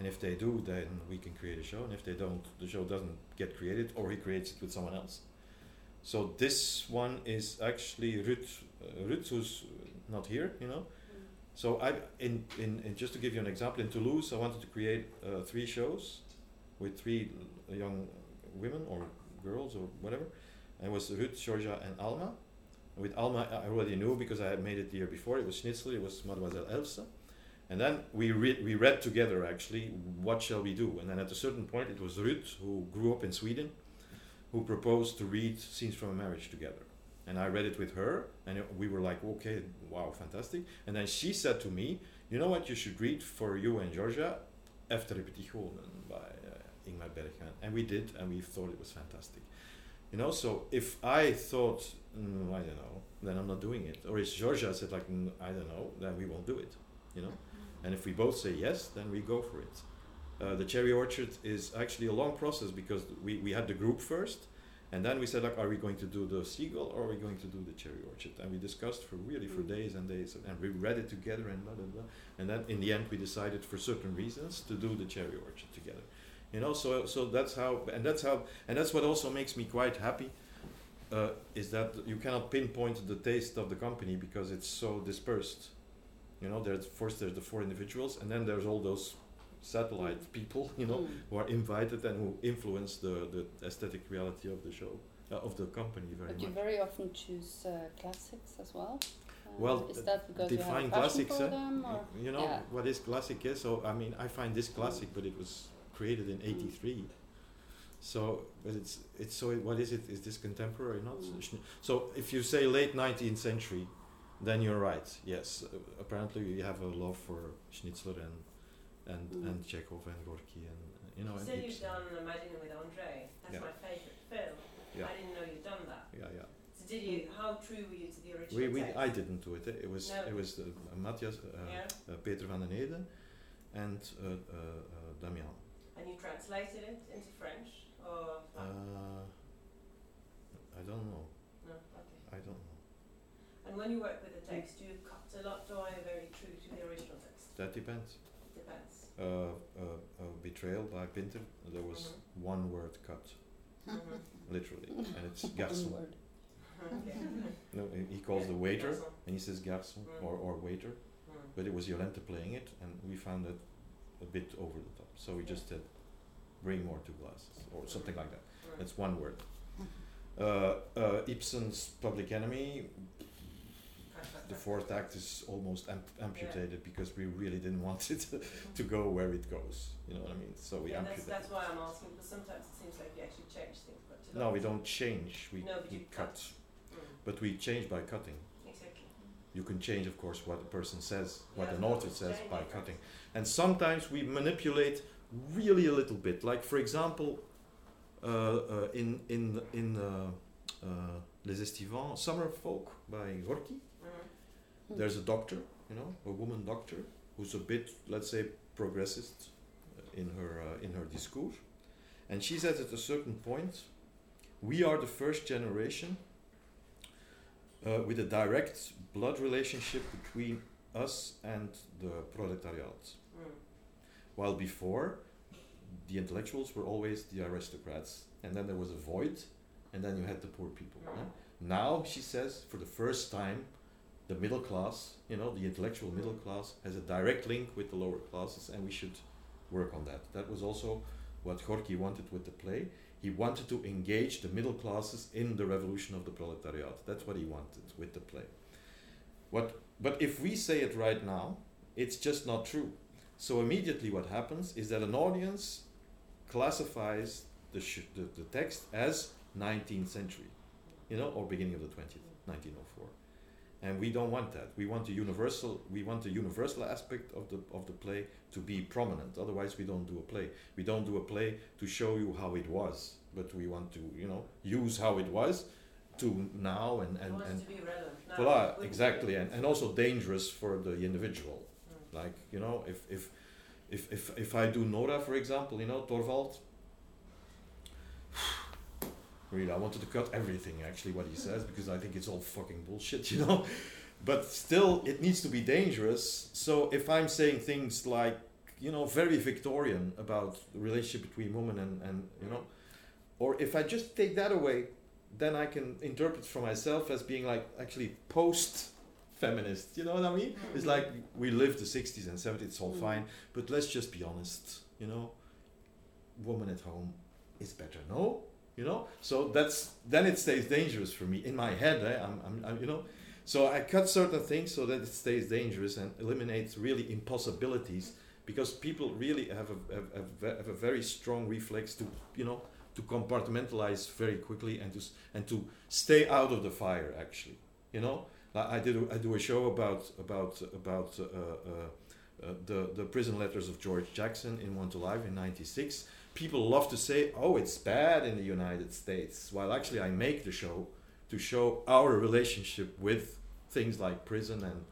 S3: And if they do, then we can create a show, and if they don't, the show doesn't get created, or he creates it with someone else. So this one is actually Ruth, uh, Ruth who's not here, you know. So I, in, in, in just to give you an example, in Toulouse, I wanted to create uh, three shows with three young women or girls or whatever. And it was Ruth, Georgia, and Alma. With Alma, I already knew because I had made it the year before. It was Schnitzler, it was Mademoiselle Else. And then we, re- we read together actually, what shall we do? And then at a certain point, it was Ruth, who grew up in Sweden, who proposed to read Scenes from a Marriage together. And I read it with her, and we were like, okay, wow, fantastic. And then she said to me, you know what, you should read for you and Georgia, After Efter Repetitionen by uh, Ingmar Bergman. And we did, and we thought it was fantastic. You know, so if I thought, mm, I don't know, then I'm not doing it. Or if Georgia said like, mm, I don't know, then we won't do it. You know, and if we both say yes, then we go for it. Uh, the cherry orchard is actually a long process because we, we had the group first, and then we said like, are we going to do the seagull or are we going to do the cherry orchard? And we discussed for really for
S2: Mm.
S3: days and days, and we read it together and blah blah blah. And then in the end, we decided for certain reasons to do the cherry orchard together. You know, so so that's how, and that's how, and that's what also makes me quite happy. Uh, is that you cannot pinpoint the taste of the company because it's so dispersed. You know, there's first there's the four individuals, and then there's all those satellite people. You know,
S2: Mm.
S3: who are invited and who influence the, the aesthetic reality of the show, uh, of the company very
S2: But you very often choose uh, classics as well. Uh,
S3: Well,
S2: is
S3: uh,
S2: that because you have a
S3: Define
S2: passion
S3: classics,
S2: for
S3: eh?
S2: them, or
S3: You know
S2: Yeah.
S3: what is classic is? So I mean, I find this classic, but it was created in '83. So, but it's it's so. What is it? Is this contemporary? Not
S2: Mm.
S3: So. If you say late 19th century, then you're right. Yes, uh, apparently you have a love for Schnitzler and and
S2: Mm.
S3: and Chekhov and Gorky and uh, you know.
S5: You
S3: and
S5: said you've done Imagine with Andre. That's
S3: Yeah.
S5: my favourite film.
S3: Yeah.
S5: I didn't know you'd done that.
S3: Yeah, yeah.
S5: So did you? How true were you to the original
S3: We, we
S5: text?
S3: I didn't do it. eh. It was
S5: No.
S3: it was uh, Matthias, uh,
S5: Yeah.
S3: uh, Peter van den Eede, and uh, uh, uh, Damiaan.
S5: And you translated it into French, or
S3: Uh, I don't know.
S5: no? Okay.
S3: I don't know.
S5: And when you work with a text? Do you cut a lot or are you very true to the original text?
S3: That depends.
S5: Depends.
S3: Uh, uh, uh, betrayal by Pinter. There was
S5: Mhm.
S3: one word cut,
S5: Mhm.
S3: literally, and it's
S2: One
S3: garçon.
S2: word.
S5: Okay.
S3: No, he he calls the waiter,
S5: Garçon.
S3: and he says garçon
S5: Mm.
S3: or, or waiter.
S5: Mm.
S3: But it was Jolente playing it, and we found it a bit over the top. So we just said, bring more two glasses, or something like that.
S5: Mm.
S3: That's one word. Uh, uh, Ibsen's Public Enemy,
S5: Cut, cut,
S3: the fourth act is almost amp- amputated because we really didn't want it to, go where it goes. You know what I mean? So we
S5: Yeah, that's,
S3: amputated.
S5: that's why I'm asking because sometimes it seems like you actually change things, but
S3: No, we don't change. We,
S5: No,
S3: we cut.
S5: cut. Mm.
S3: But we change by cutting.
S5: Exactly.
S3: You can change, of course, what the person says, what
S5: Yeah,
S3: an author says by cutting. And sometimes we manipulate really a little bit. Like, for example, uh, uh, in in in uh, uh, Les Estivants, Summer Folk by Gorky. There's a doctor, you know, a woman doctor who's a bit, let's say, progressist uh, in her uh, in her discourse, and she says at a certain point, we are the first generation uh, with a direct blood relationship between us and the proletariat,
S5: Mm.
S3: while before the intellectuals were always the aristocrats, and then there was a void, and then you had the poor people.
S5: Mm.
S3: yeah? Now she says, for the first time, the middle class, you know, the intellectual middle class, has a direct link with the lower classes, and we should work on that. That was also what Gorky wanted with the play. He wanted to engage the middle classes in the revolution of the proletariat. That's what he wanted with the play. What, but if we say it right now, it's just not true. So immediately, what happens is that an audience classifies the, the, the text as 19th century, you know, or beginning of the 20th, 1904 and we don't want that. We want the universal. We want the universal aspect of the of the play to be prominent. Otherwise, we don't do a play. We don't do a play to show you how it was, but we want to, you know, use how it was to now and and and
S5: to be relevant now.
S3: voila, exactly, and and also dangerous for the individual.
S5: Mm.
S3: Like you know, if if if if if I do Nora, for example, you know, Torvald. Really, I wanted to cut everything actually what he says because I think it's all fucking bullshit, you know. But still, it needs to be dangerous. So if I'm saying things like, you know, very Victorian about the relationship between women and and you know, or if I just take that away, then I can interpret for myself as being like actually post feminist. You know what I mean? It's like we lived the 60s and 70s, it's all
S2: Mm.
S3: fine, but let's just be honest, you know, woman at home is better, no? You know? So that's, then it stays dangerous for me. In my head, eh, I'm, I'm, I'm, you know? So I cut certain things so that it stays dangerous and eliminates really impossibilities because people really have a, have, have, have a very strong reflex to, you know, to compartmentalize very quickly and to, and to stay out of the fire actually, you know? I did. A, I do a show about about about uh, uh, uh, the the prison letters of George Jackson in One to Live in '96. People love to say, "Oh, it's bad in the United States," while actually I make the show to show our relationship with things like prison and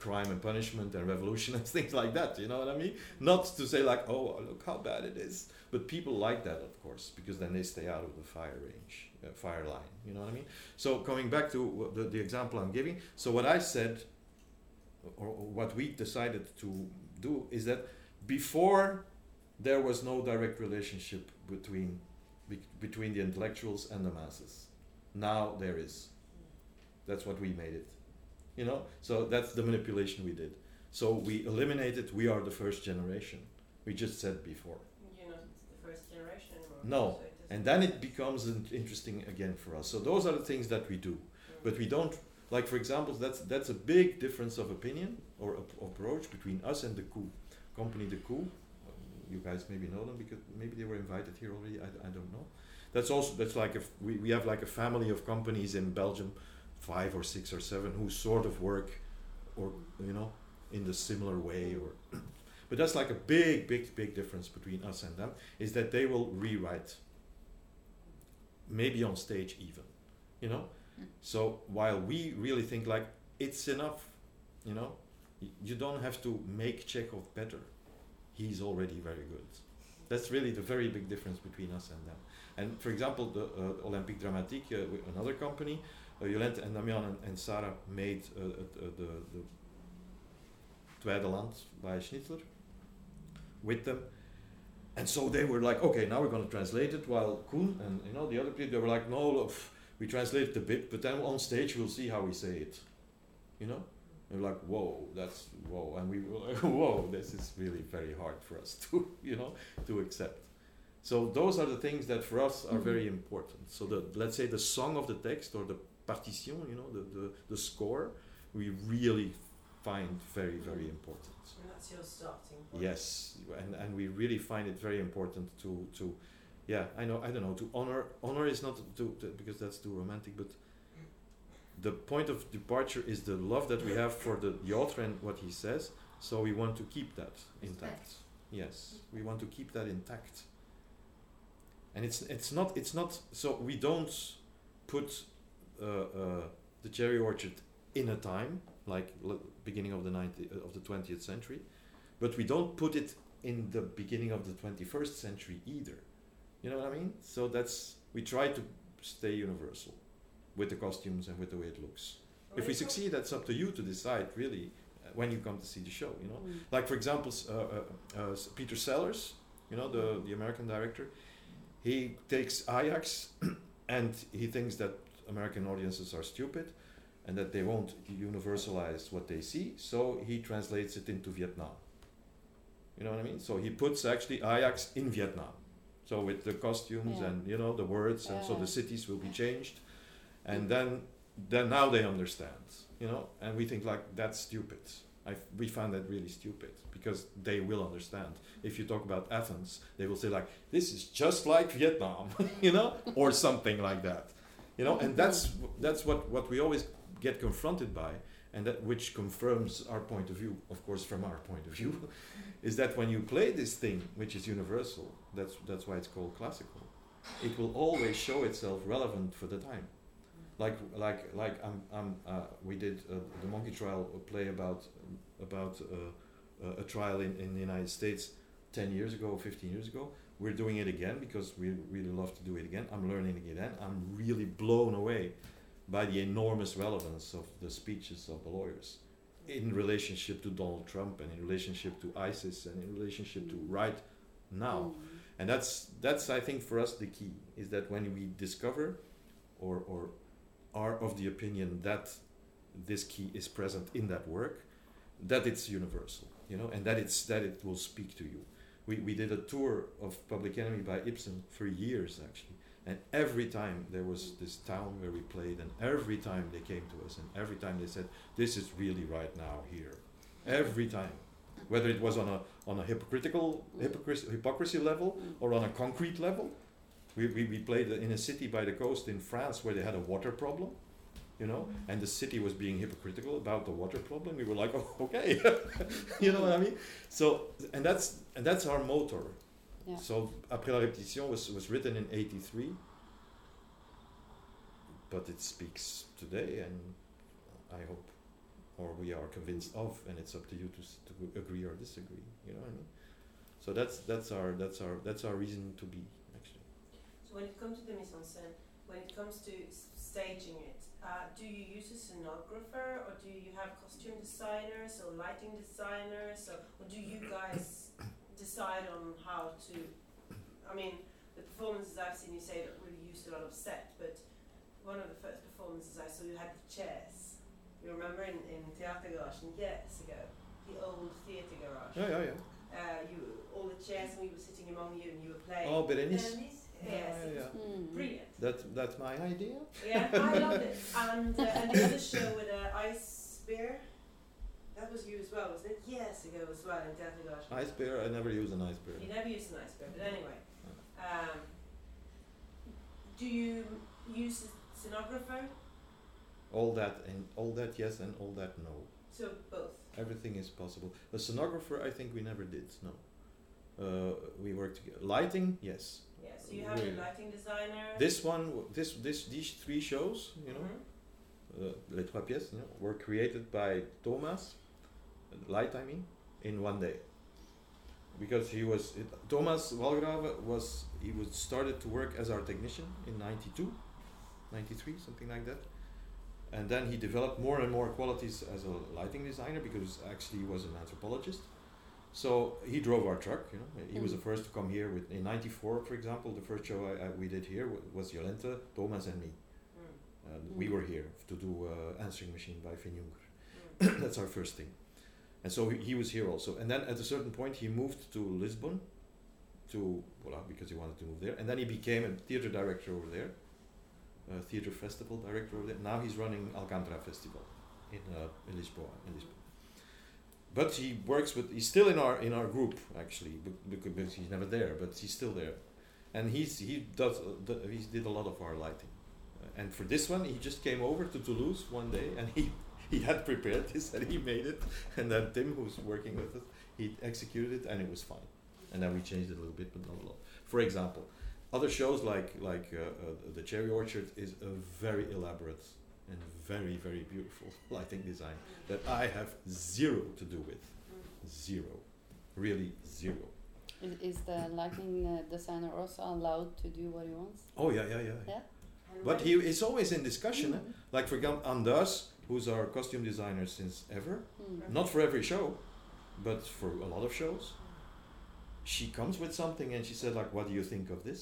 S3: crime and punishment and revolution and things like that. You know what I mean? Not to say like, "Oh, look how bad it is," but people like that, of course, because then they stay out of the fire range, uh, fire line. You know what I mean? So coming back to the, the example I'm giving, so what I said, or what we decided to do, is that before there was no direct relationship between be, between the intellectuals and the masses. Now there is. That's what we made it. You know, so that's the manipulation we did. So we eliminated. We are the first generation. We just said before.
S5: You're not the first generation anymore.
S3: No,
S5: so
S3: And then it becomes interesting again for us. So those are the things that we do.
S5: Mm.
S3: But we don't like, for example, that's that's a big difference of opinion or ap- approach between us and the coup company, the coup. You guys maybe know them because maybe they were invited here already. I, I don't know. That's also that's like if we, we have like a family of companies in Belgium, five or six or seven who sort of work, or you know, in the similar way or. But that's like a big, big, big difference between us and them is that they will rewrite maybe on stage even you know
S6: Mm.
S3: so while we really think like it's enough you know Y- you don't have to make chekhov better he's already very good That's really the very big difference between us and them. And for example, the uh, Olympique Dramatique, uh, another company, uh, and Damiaan and, and Sarah made uh, uh, the, the Tweede Land by Schnitzler with them. And so they were like, okay, now we're going to translate it. While Koen and you know the other people, they were like, no, look, we translated a bit, but then on stage we'll see how we say it. You know, we're like, whoa, that's whoa, and we were like, whoa, this is really very hard for us to, you know, to accept. So those are the things that for us are very mm-hmm. important. So the let's say the song of the text or the partition, you know, the, the, the score, we really find very very mm-hmm. important.
S5: And that's your starting point.
S3: Yes, and and we really find it very important to to, yeah, I know I don't know to honor honor is not to, to because that's too romantic, but the point of departure is the love that we have for the, the author and what he says. So we want to keep that intact. Yes, we want to keep that intact. And it's it's not it's not so we don't put uh, uh, the cherry orchard in a time like l- beginning of the 90, uh, of the 20th century but we don't put it in the beginning of the 21st century either you know what i mean so that's we try to stay universal with the costumes and with the way it looks. If we succeed that's up to you to decide really uh, when you come to see the show you know?
S2: Mm.
S3: like for example uh, uh, uh, peter sellars you know the, the american director he takes ajax and he thinks that american audiences are stupid and that they won't universalize what they see so he translates it into vietnam. You know what i mean? So he puts actually ajax in vietnam. So with the costumes
S2: Yeah.
S3: and you know the words and so the cities will be changed and then then now they understand you know? And we think like that's stupid. I we find that really stupid because they will understand. If you talk about athens they will say like this is just like vietnam you know? Or something like that you know? And that's that's what what we always get confronted by and that which confirms our point of view of course from our point of view is that when you play this thing which is universal that's that's why it's called classical it will always show itself relevant for the time like like like I'm, I'm uh, we did uh, the monkey trial a play about about uh, uh, a trial in, in the United States 10 years ago 15 years ago. We're doing it again because we really love to do it again. I'm learning again. I'm really blown away by the enormous relevance of the speeches of the lawyers in relationship to Donald Trump and in relationship to ISIS and in relationship to right now.
S2: Mm.
S3: and that's that's I think for us the key is that when we discover or or are of the opinion that this key is present in that work, that it's universal, you know, and that it's that it will speak to you. We we did a tour of Public Enemy by Ibsen for years actually, and every time there was this town where we played, and every time they came to us, and every time they said, "This is really right now here," every time, whether it was on a on a hypocritical hypocrisy, hypocrisy level or on a concrete level. We, we, we played in a city by the coast in France where they had a water problem, you know, mm-hmm. and the city was being hypocritical about the water problem. We were like, oh, okay, you know what I mean? So, and that's and that's our motor.
S2: Yeah.
S3: So, Après la répétition was, was written in 83, but it speaks today, and I hope, or we are convinced of, and it's up to you to, to agree or disagree. You know what I mean? So that's that's our that's our that's our reason to be
S5: when it comes to the mise en scène, when it comes to staging it, uh, do you use a scenographer or do you have costume designers or lighting designers or, or do you guys decide on how to? I mean, the performances I've seen, you say don't really use a lot of set, but one of the first performances I saw, you had the chairs. You remember in, in Theater Garage years ago, the old theatre garage.
S3: Yeah, yeah, yeah.
S5: Uh, you all the chairs and we were sitting among you and you were playing.
S3: Oh, Berenice.
S5: Yes,
S3: Yeah, yeah,
S2: Mm.
S5: brilliant.
S3: That that's my idea.
S5: Yeah, I loved it. And uh, and the other show with the ice bear, that was you as well, wasn't it? Years ago as well in Theatre Garage.
S3: Ice bear. I never use an ice bear.
S5: You never used an ice bear, but anyway. Um, do you use a scenographer?
S3: All that and all that yes and all that no.
S5: So both.
S3: Everything is possible. A scenographer, I think we never did. No. Uh, we worked together. Lighting, yes.
S5: So you have
S3: Really?
S5: a lighting designer.
S3: This one, w- this this these three shows, you know,
S5: Mhm.
S3: uh, les trois pièces, you know, were created by Thomas, light I mean, in one day. because he was it, Thomas Walgrave was he was started to work as our technician in 92 93 something like that and then he developed more and more qualities as a lighting designer because actually he was an anthropologist so he drove our truck you know he was the
S2: Mhm.
S3: first to come here with in 94 for example the first show I, I, we did here wa- was Jolente Thomas and me
S5: Mm.
S3: and we
S2: Mm.
S3: were here to do uh, answering machine by Finn Juncker
S5: Mm.
S3: that's our first thing. And so he, he was here also. And then at a certain point, he moved to Lisbon, to voila, because he wanted to move there. And then he became a theater director over there, a theater festival director over there. Now he's running Alkantara Festival in uh, in Lisboa. In Lisbon. But he works with. He's still in our in our group actually, because, because he's never there, but he's still there. And he's he does uh, he did a lot of our lighting. Uh, and for this one, he just came over to Toulouse one day, and he he had prepared this and he made it and then tim who's working with it he executed it and it was fine and then we changed it a little bit but not a lot for example other shows like like uh, uh, the cherry orchard is a very elaborate and very very beautiful lighting design that i have zero to do with zero really zero
S2: Is, is the lighting uh, designer also allowed to do what he wants?
S3: oh yeah yeah yeah,
S2: Yeah.
S3: But he is always in discussion eh? like for example Anders who's our costume designer since ever
S2: Mm.
S3: not for every show, but for a lot of shows. She comes with something and she said like, "What do you think of this?"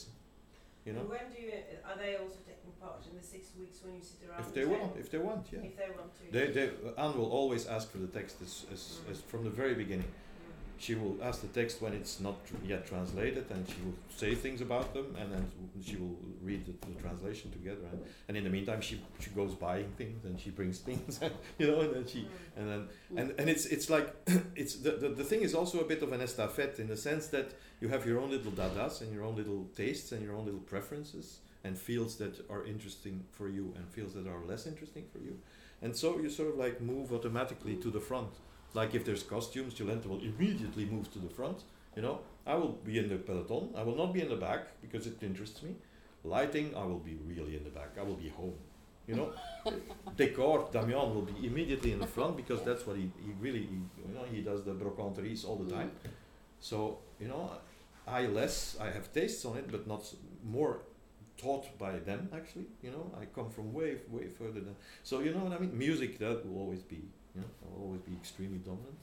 S3: You know,
S5: And when do you, are they also taking part in the six weeks when you sit around
S3: if they want, if they want, yeah.
S5: If they want to.
S3: They, they, Anne will always ask for the text as, as, mm. as from the very beginning. She will ask the text when it's not tr- yet translated, and she will say things about them, and then she will read the, the translation together. And, and in the meantime, she she goes buying things and she brings things, you know, and then she
S5: Mm.
S3: and then and and it's it's like it's the, the the thing is also a bit of an estafette in the sense that you have your own little dadas and your own little tastes and your own little preferences and fields that are interesting for you and fields that are less interesting for you and so you sort of like move automatically to the front like if there's costumes Jolente will immediately move to the front you know? I will be in the peloton. I will not be in the back because it interests me. Lighting I will be really in the back. I will be home you know? Decor Damiaan will be immediately in the front because that's what he, he really he, you know he does the brocanteries all the time. Mm. So you know I less I have tastes on it but not more taught by them actually you know? I come from way way further than so you know what I mean? Music that will always be you know will always be extremely dominant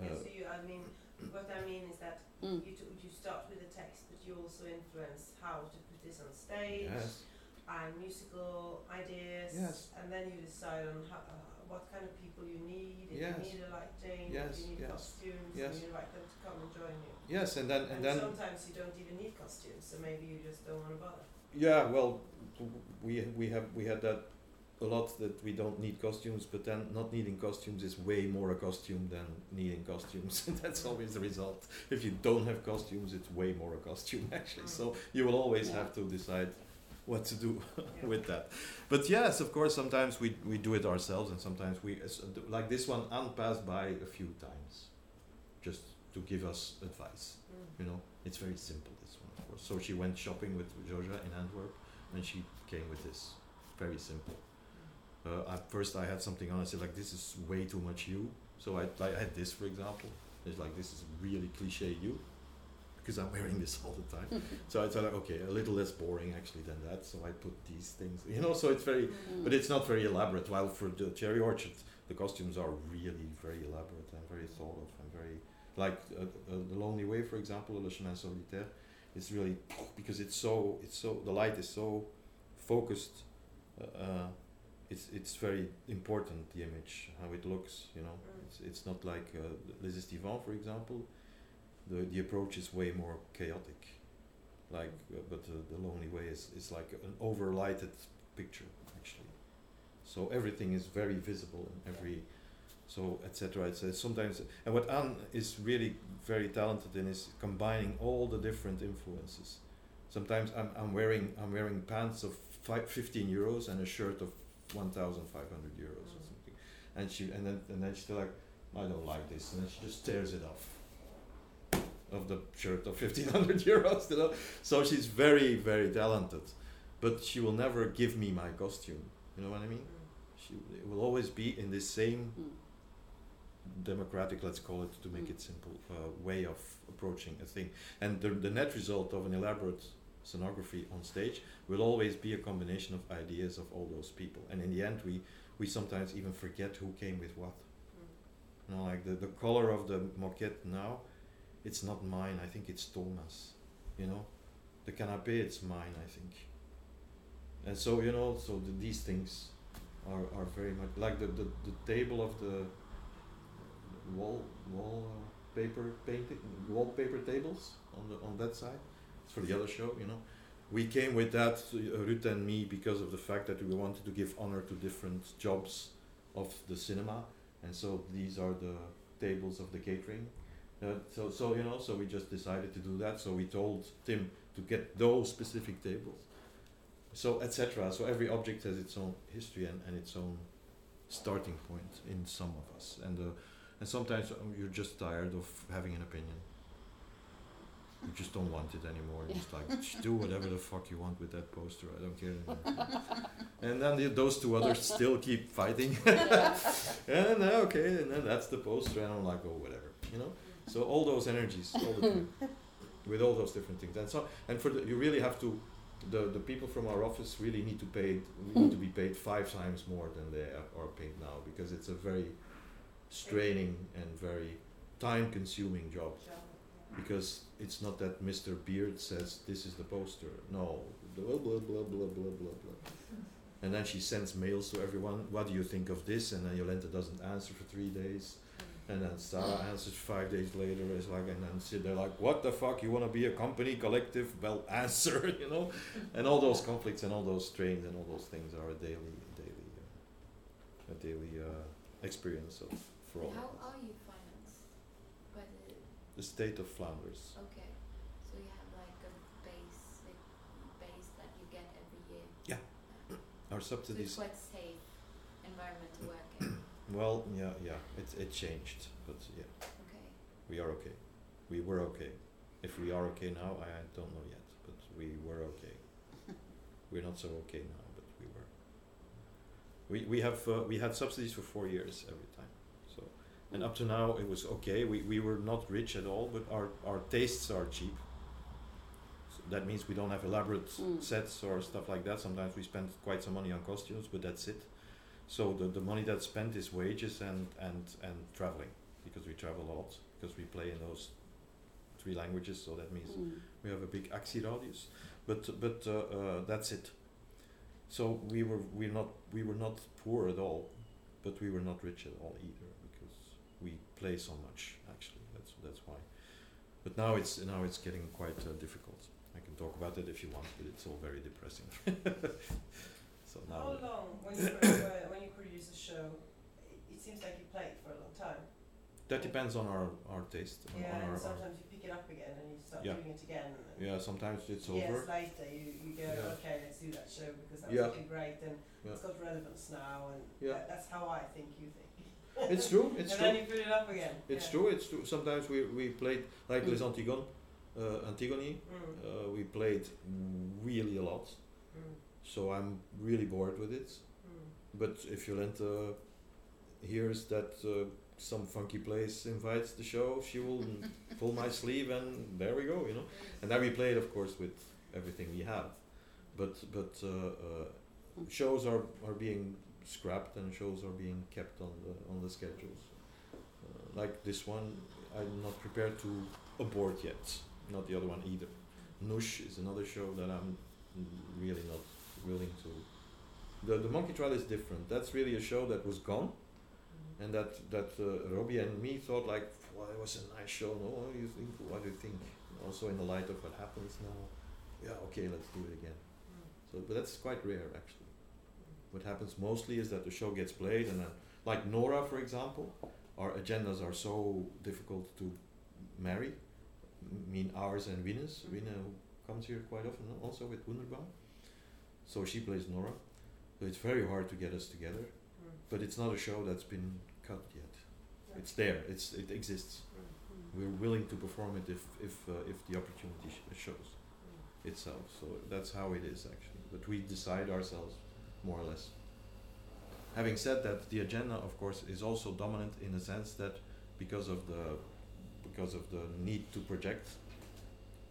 S5: Yeah,
S3: uh,
S5: so you, I mean, what I mean is that
S2: Mm.
S5: you, t- you start with the text, but you also influence how to put this on stage
S3: yes
S5: and musical ideas,
S3: Yes.
S5: and then you decide on how, uh, what kind of people you need. If
S3: Yes.
S5: you need a lighting,
S3: Yes,
S5: if you need
S3: yes,
S5: costumes,
S3: yes.
S5: and you invite them to come and join you.
S3: yes and then
S5: And,
S3: and then
S5: sometimes you don't even need costumes, so maybe you just don't want to bother.
S3: Yeah, well, we we have we had that a lot that we don't need costumes, but then not needing costumes is way more a costume than needing costumes. And that's always the result. If you don't have costumes, it's way more a costume actually. So you will always
S2: Yeah.
S3: have to decide what to do
S5: Yeah.
S3: with that. But yes, of course, sometimes we we do it ourselves, and sometimes we as- like this one. Anne passed by a few times, just to give us advice.
S5: Mm.
S3: You know, it's very simple. This one, of course. So she went shopping with Georgia in Antwerp, and she came with this. Very simple. Uh, at first, I had something on. I said like, "This is way too much you." So I, I had this, for example. It's like this is really cliche you, because I'm wearing this all the time. so I thought, like, okay, a little less boring actually than that. So I put these things, you know. So it's very,
S2: Mm.
S3: but it's not very elaborate. While for the Cherry Orchard, the costumes are really very elaborate and very thought of and very like uh, uh, the Lonely Way, for example, Le Chemin Solitaire. It's really because it's so it's so the light is so focused. Uh, uh, it's it's very important the image how it looks. You know,
S5: Mm.
S3: it's it's not like uh, Les Estivants, for example. The the approach is way more chaotic. Like, uh, but uh, the Lonely Way is is like an overlighted picture actually. So everything is very visible and every, so etc. It's uh, sometimes and what Anne is really very talented in is combining all the different influences. Sometimes I'm I'm wearing I'm wearing pants of fi- 15 euros and a shirt of 1,500 euros or something, and she and then and then she's like, I don't like this, and then she just tears it off. Of the shirt of 1500 euros, you know. So she's very very talented, but she will never give me my costume. You know what I mean? She it will always be in this same
S2: Mm.
S3: democratic, let's call it to make
S2: Mm.
S3: it simple, uh, way of approaching a thing. And the, the net result of an elaborate scenography on stage will always be a combination of ideas of all those people. And in the end, we, we sometimes even forget who came with what. You know, like the, the color of the moquette now, it's not mine, I think it's Thomas. You know? The canapé, it's mine, I think. And so, you know, so the, these things are, are very much like the, the, the table of the wall wall uh, paper painting wallpaper tables on the on that side. For the other show, you know. We came with that, uh, Ruth and me, because of the fact that we wanted to give honor to different jobs of the cinema, and so these are the tables of the catering. Uh, so so you know, so we just decided to do that. So we told Tim to get those specific tables. So etc. So every object has its own history and, and its own starting point in some of us, and uh, and sometimes um, you're just tired of having an opinion. You just don't want it anymore. You're just like "Just do whatever the fuck you want with that poster. I don't care anymore. and then the, those two others still keep fighting. and uh, okay, and then that's the poster, and I'm like, oh whatever, you know. So all those energies, all the time, with all those different things, and so and for the, you really have to. The, the people from our office really need to pay need to be paid five times more than they are are paid now because it's a very straining and very time consuming job because it's not that Mr. Beard says this is the poster. No, blah blah blah blah blah blah blah. And then she sends mails to everyone. What do you think of this? And then Jolente doesn't answer for three days. And then Sarah answers five days later. It's like, and then sit there like, what the fuck? You want to be a company collective? Well, answer, you know. And all those conflicts and all those strains and all those things are a daily, daily, uh, a daily uh, experience of for all
S4: How
S3: of us.
S4: are you the
S3: state of Flanders.
S4: okay, so you have like a basic base that you get every year.
S3: Yeah, our
S4: So it's
S3: subsidies.
S4: quite safe environment to work in.
S3: Well, yeah, yeah. It it changed, but yeah,
S4: Okay.
S3: we are okay. We were okay. If we are okay now, I don't know yet, but we were okay. We're not so okay now, but we were. We we have uh, we had subsidies for four years every time, and up to now it was okay. We we were not rich at all, but our our tastes are cheap. So that means we don't have elaborate
S2: Mm.
S3: sets or stuff like that. Sometimes we spend quite some money on costumes, but that's it. So the, the money that's spent is wages and, and, and traveling because we travel a lot because we play in those three languages. So that means
S2: Mm.
S3: we have a big radius, but but uh, uh, that's it. So we were we're not we were not poor at all, but we were not rich at all either play so much. Actually, that's that's why. But now it's now it's getting quite uh, difficult. I can talk about it if you want, but it's all very depressing. so now.
S5: How long, when you, when you produce a show, it, seems like you play it for a long time.
S3: That depends on our, our taste.
S5: Yeah, and
S3: our,
S5: sometimes you pick it up again and you start
S3: Yeah.
S5: doing it again. and
S3: yeah, sometimes it's
S5: Years
S3: over.
S5: later, you, you go,
S3: Yeah.
S5: okay, let's do that show because that
S3: Yeah.
S5: was really great and
S3: Yeah.
S5: it's got relevance now, and
S3: Yeah.
S5: that, that's how I think you think.
S3: It's true. It's
S5: and
S3: true.
S5: then you put it up again.
S3: It's
S5: yeah.
S3: true. It's true. Sometimes we, we played like Les Antigones, uh, Antigone.
S5: Mm.
S3: Uh, we played really a lot,
S5: Mm.
S3: so I'm really bored with it.
S5: Mm.
S3: But if Jolente hears that uh, some funky place invites the show, she will pull my sleeve, and there we go. You know. And then we play it, of course, with everything we have. But but uh, uh, shows are, are being scrapped and shows are being kept on the on the schedules. Uh, like this one, I'm not prepared to abort yet. Not the other one either. Nusch is another show that I'm really not willing to. The the Monkey Trial is different. That's really a show that was gone, and that that uh, Robbie and me thought like, well, it was a nice show. No, what do you think? What do you think? Also in the light of what happens now, yeah, okay, let's do it again.
S5: Mm.
S3: So, but that's quite rare actually. What happens mostly is that the show gets played, and then, like Nora, for example, our agendas are so difficult to marry. I mean, ours and Venus.
S5: Mhm.
S3: Rina who comes here quite often, also with Wunderbaum. So she plays Nora. So it's very hard to get us together.
S5: Mm.
S3: But it's not a show that's been cut yet. It's there. It's it exists.
S5: Mm.
S3: We're willing to perform it if if uh, if the opportunity sh- shows itself. So that's how it is actually. But we decide ourselves, more or less. having said that, the agenda, of course, is also dominant in the sense that because of the because of the need to project,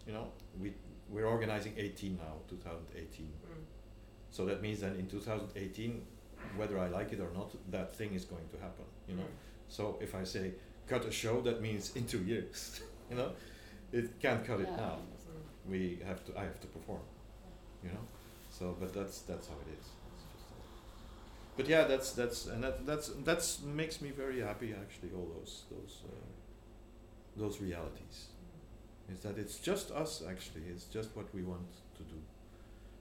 S3: you know, we we're organizing 18 now, 2018.
S5: Mm.
S3: So that means that in 2018, whether I like it or not, that thing is going to happen. You know. So if I say cut a show, that means in two years. you know, it can't cut it
S2: Yeah, I
S3: now. We have to. I have to perform. You know. So, but that's that's how it is. But yeah, that's that's and that that's that's makes me very happy actually. All those those uh, those realities is that it's just us actually. It's just what we want to do.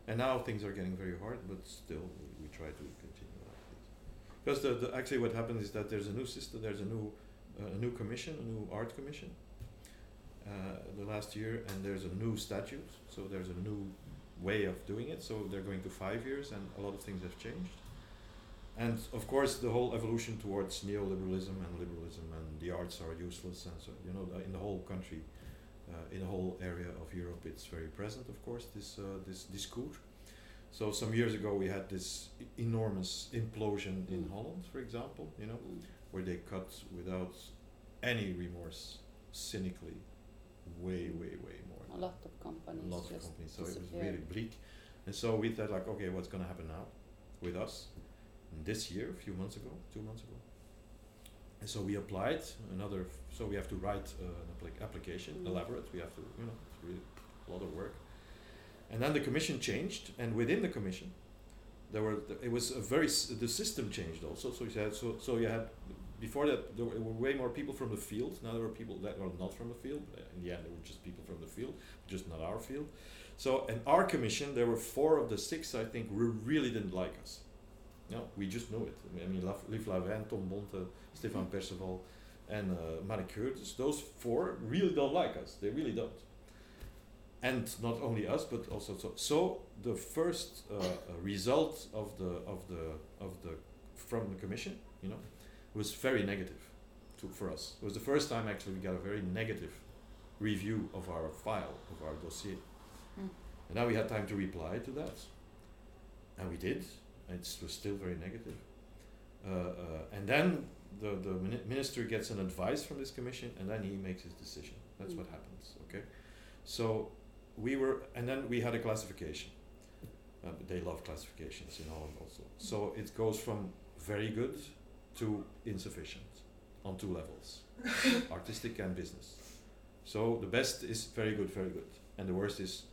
S3: And now things are getting very hard, but still we, we try to continue like. Because the, the actually what happens is that there's a new system. There's a new uh, a new commission, a new art commission. Uh, the last year, and there's a new statute. So there's a new way of doing it. So they're going to five years, and a lot of things have changed. And of course, the whole evolution towards neoliberalism and liberalism, and the arts are useless, and so you know, in the whole country, uh, in the whole area of Europe, it's very present. Of course, this uh, this discours. So some years ago, we had this enormous implosion in. Holland, for example. You know, where they cut without any remorse, cynically, way, way, way more
S2: A lot of companies
S3: lots of companies. So it was really bleak. And so we thought like, okay, what's gonna happen now with us? This year, a few months ago, two months ago. And so we applied another. f- So we have to write uh, an applic- application,
S2: Mm.
S3: elaborate. We have to, you know, it's really a lot of work. And then the commission changed, and within the commission, there were th- it was a very s- the system changed also. So you had so so you had before that there were, way more people from the field. Now there were people that were not from the field. Uh, In the end, there were just people from the field, just not our field. So in our commission, there were four of the six I think who really didn't like us. No, we just know it. I mean, Liv Lavin, Tom Bonte, Stefan Perceval, and uh, Mark Curtis. Those four really don't like us. They really don't. And not only us, but also so. So the first uh, result of the of the of the from the commission, you know, was very negative to, for us. It was the first time actually we got a very negative review of our file of our dossier.
S2: Mm.
S3: And now we had time to reply to that, and we did. It was still very negative. Uh, uh, and then the the minister gets an advice from this commission, and then he makes his decision. That's what
S2: Mm.
S3: happens. Okay, so we were, and then we had a classification. Uh, they love classifications in Holland also. So it goes from very good to insufficient on two levels, artistic and business. So the best is very good, very good, and the worst is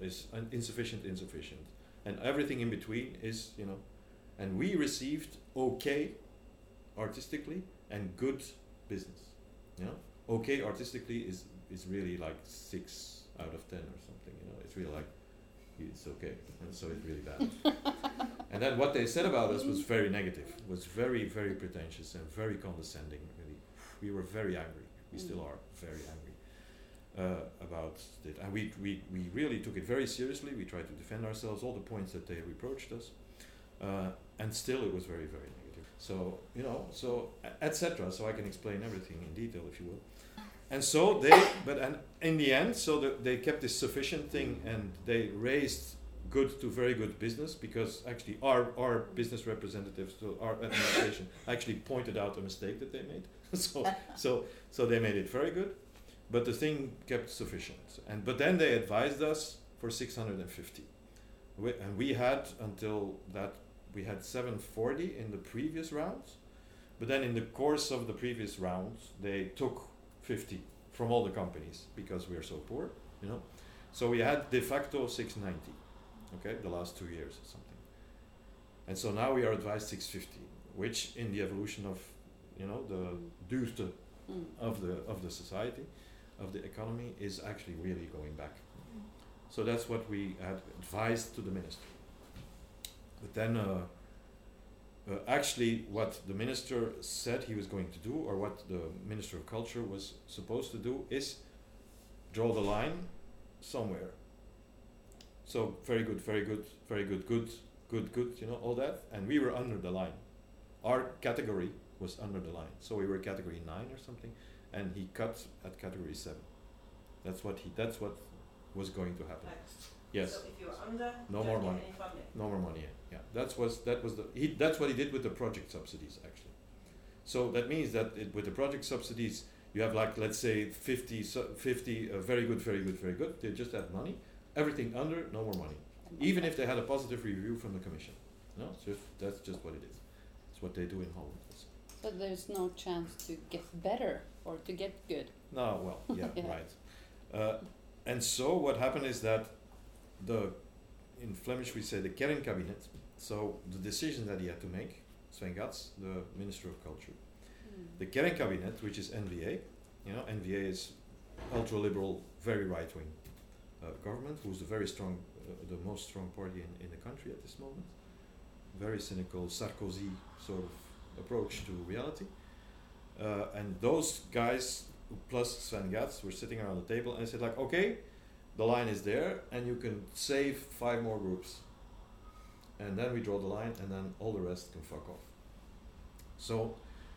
S3: is insufficient, insufficient, and everything in between is you know, and we received okay, artistically and good business. You know, okay artistically is is really like six out of ten or something. You know, it's really like it's okay, and so it's really bad. and then what they said about us was very negative, was very very pretentious and very condescending. Really, we were very angry. We still
S2: Mm.
S3: are very angry uh, about it, and we, we we really took it very seriously. We tried to defend ourselves, all the points that they reproached us, uh, and still it was very very negative. So you know, so etc. So I can explain everything in detail if you will. And so they, but and in the end, so the, they kept this sufficient thing, and they raised good to very good business because actually our our business representatives, so our administration, actually pointed out a mistake that they made. so so so they made it very good, but the thing kept sufficient. And but then they advised us for 650, we, and we had until that we had 740 in the previous rounds, but then in the course of the previous rounds they took 50 from all the companies because we are so poor, you know. So we had de facto 690, okay, the last two years or something. And so now we are advised 650, which in the evolution of, you know, the duurte
S2: Mm.
S3: of the of the society, of the economy is actually really going back. So that's what we had advised to the minister. But then, uh, uh, actually, what the minister said he was going to do, or what the minister of culture was supposed to do, is draw the line somewhere. So very good, very good, very good, good, good, good. You know all that, and we were under the line. Our category was under the line, so we were category nine or something, and he cut at category seven. That's what he. That's what was going to happen.
S5: Like,
S3: Yes.
S5: So if you're under,
S3: No
S5: you
S3: more money.
S5: get any funding.
S3: No more money. Yeah. That's was that was the he, that's what he did with the project subsidies actually. So that means that it, with the project subsidies, you have like let's say 50, 50 uh, very good, very good, very good. They just had money. Everything under, no more money. Even if they had a positive review from the commission. No, it's just, that's just what it is. It's what they do in Holland. also.
S2: But there's no chance to get better or to get good.
S3: No, well, yeah,
S2: Yeah.
S3: right. Uh, and so what happened is that the, in Flemish we say the kernkabinet, so the decision that he had to make, Sven Gatz, the Minister of Culture, the kernkabinet, which is NVA, you know, NVA is ultra-liberal, very right-wing uh, government, who's the very strong, uh, the most strong party in, in the country at this moment. Very cynical Sarkozy sort of approach to reality. Uh, and those guys, plus Sven Gatz, were sitting around the table and said like, okay, the line is there, and you can save five more groups. And then we draw the line, and then all the rest can fuck off. So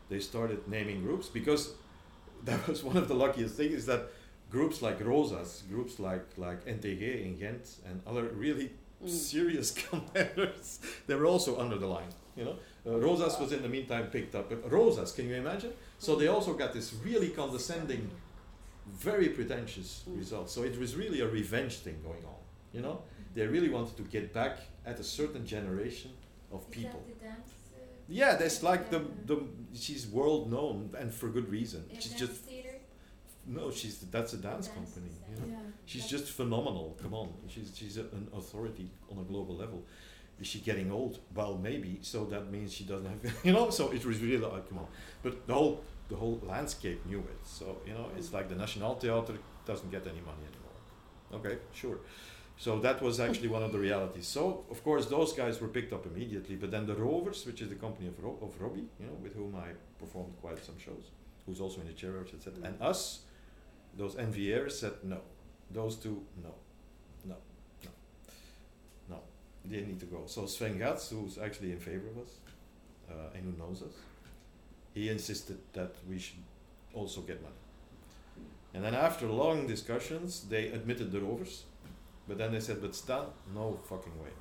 S3: they started naming groups because that was one of the luckiest things is that groups like Rosas, groups like like NTG in Ghent, and other really
S2: Mm.
S3: serious contenders, they were also under the line. You know, uh, Rosas was in the meantime picked up. But Rosas, can you imagine? So they also got this really condescending, very pretentious result. So it was really a revenge thing going on. You know, they really wanted to get back at a certain generation of people.
S4: that the dance? Uh,
S3: Yeah, that's like the the she's world known and for good reason.
S4: yeah,
S3: She's
S4: dance
S3: just
S4: theater?
S3: no, she's that's a dance
S4: Dance
S3: company. You know?
S4: that-
S3: She's just phenomenal. Come on, she's she's a, an authority on a global level. Is she getting old? Well, maybe. So that means she doesn't have, you know. So it was really like, come on. But the whole the whole landscape knew it. So you know, it's like the National Theater doesn't get any money anymore. Okay, sure. So that was actually one of the realities. So of course those guys were picked up immediately. But then the Rovers, which is the company of Ro- of Robbie, you know, with whom I performed quite some shows, who's also in the church, etc. And us, those NVRs said no. Those two, no, no, no. They need to go. So Sven Gatz, who's actually in favor of us uh, and who knows us, he insisted that we should also get money. And then after long discussions, they admitted the rovers, but then they said, "But Stan, no fucking way."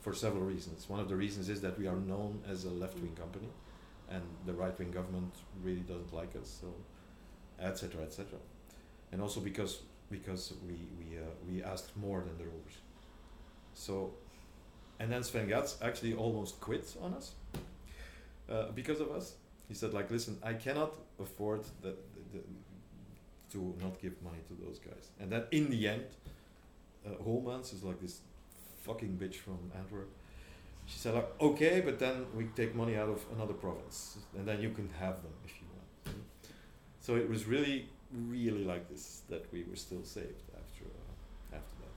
S3: For several reasons. One of the reasons is that we are known as a left-wing company, and the right-wing government really doesn't like us. So, etc., etc. And also because because we we uh, we asked more than the rovers. So, and then Sven Gatz actually almost quit on us uh, because of us. He said like, listen, I cannot afford that the, to not give money to those guys. And then in the end, uh, Holmans is like this fucking bitch from Antwerp. She said like, okay, but then we take money out of another province, and then you can have them if you want. So it was really, really like this that we were still saved after uh, after that.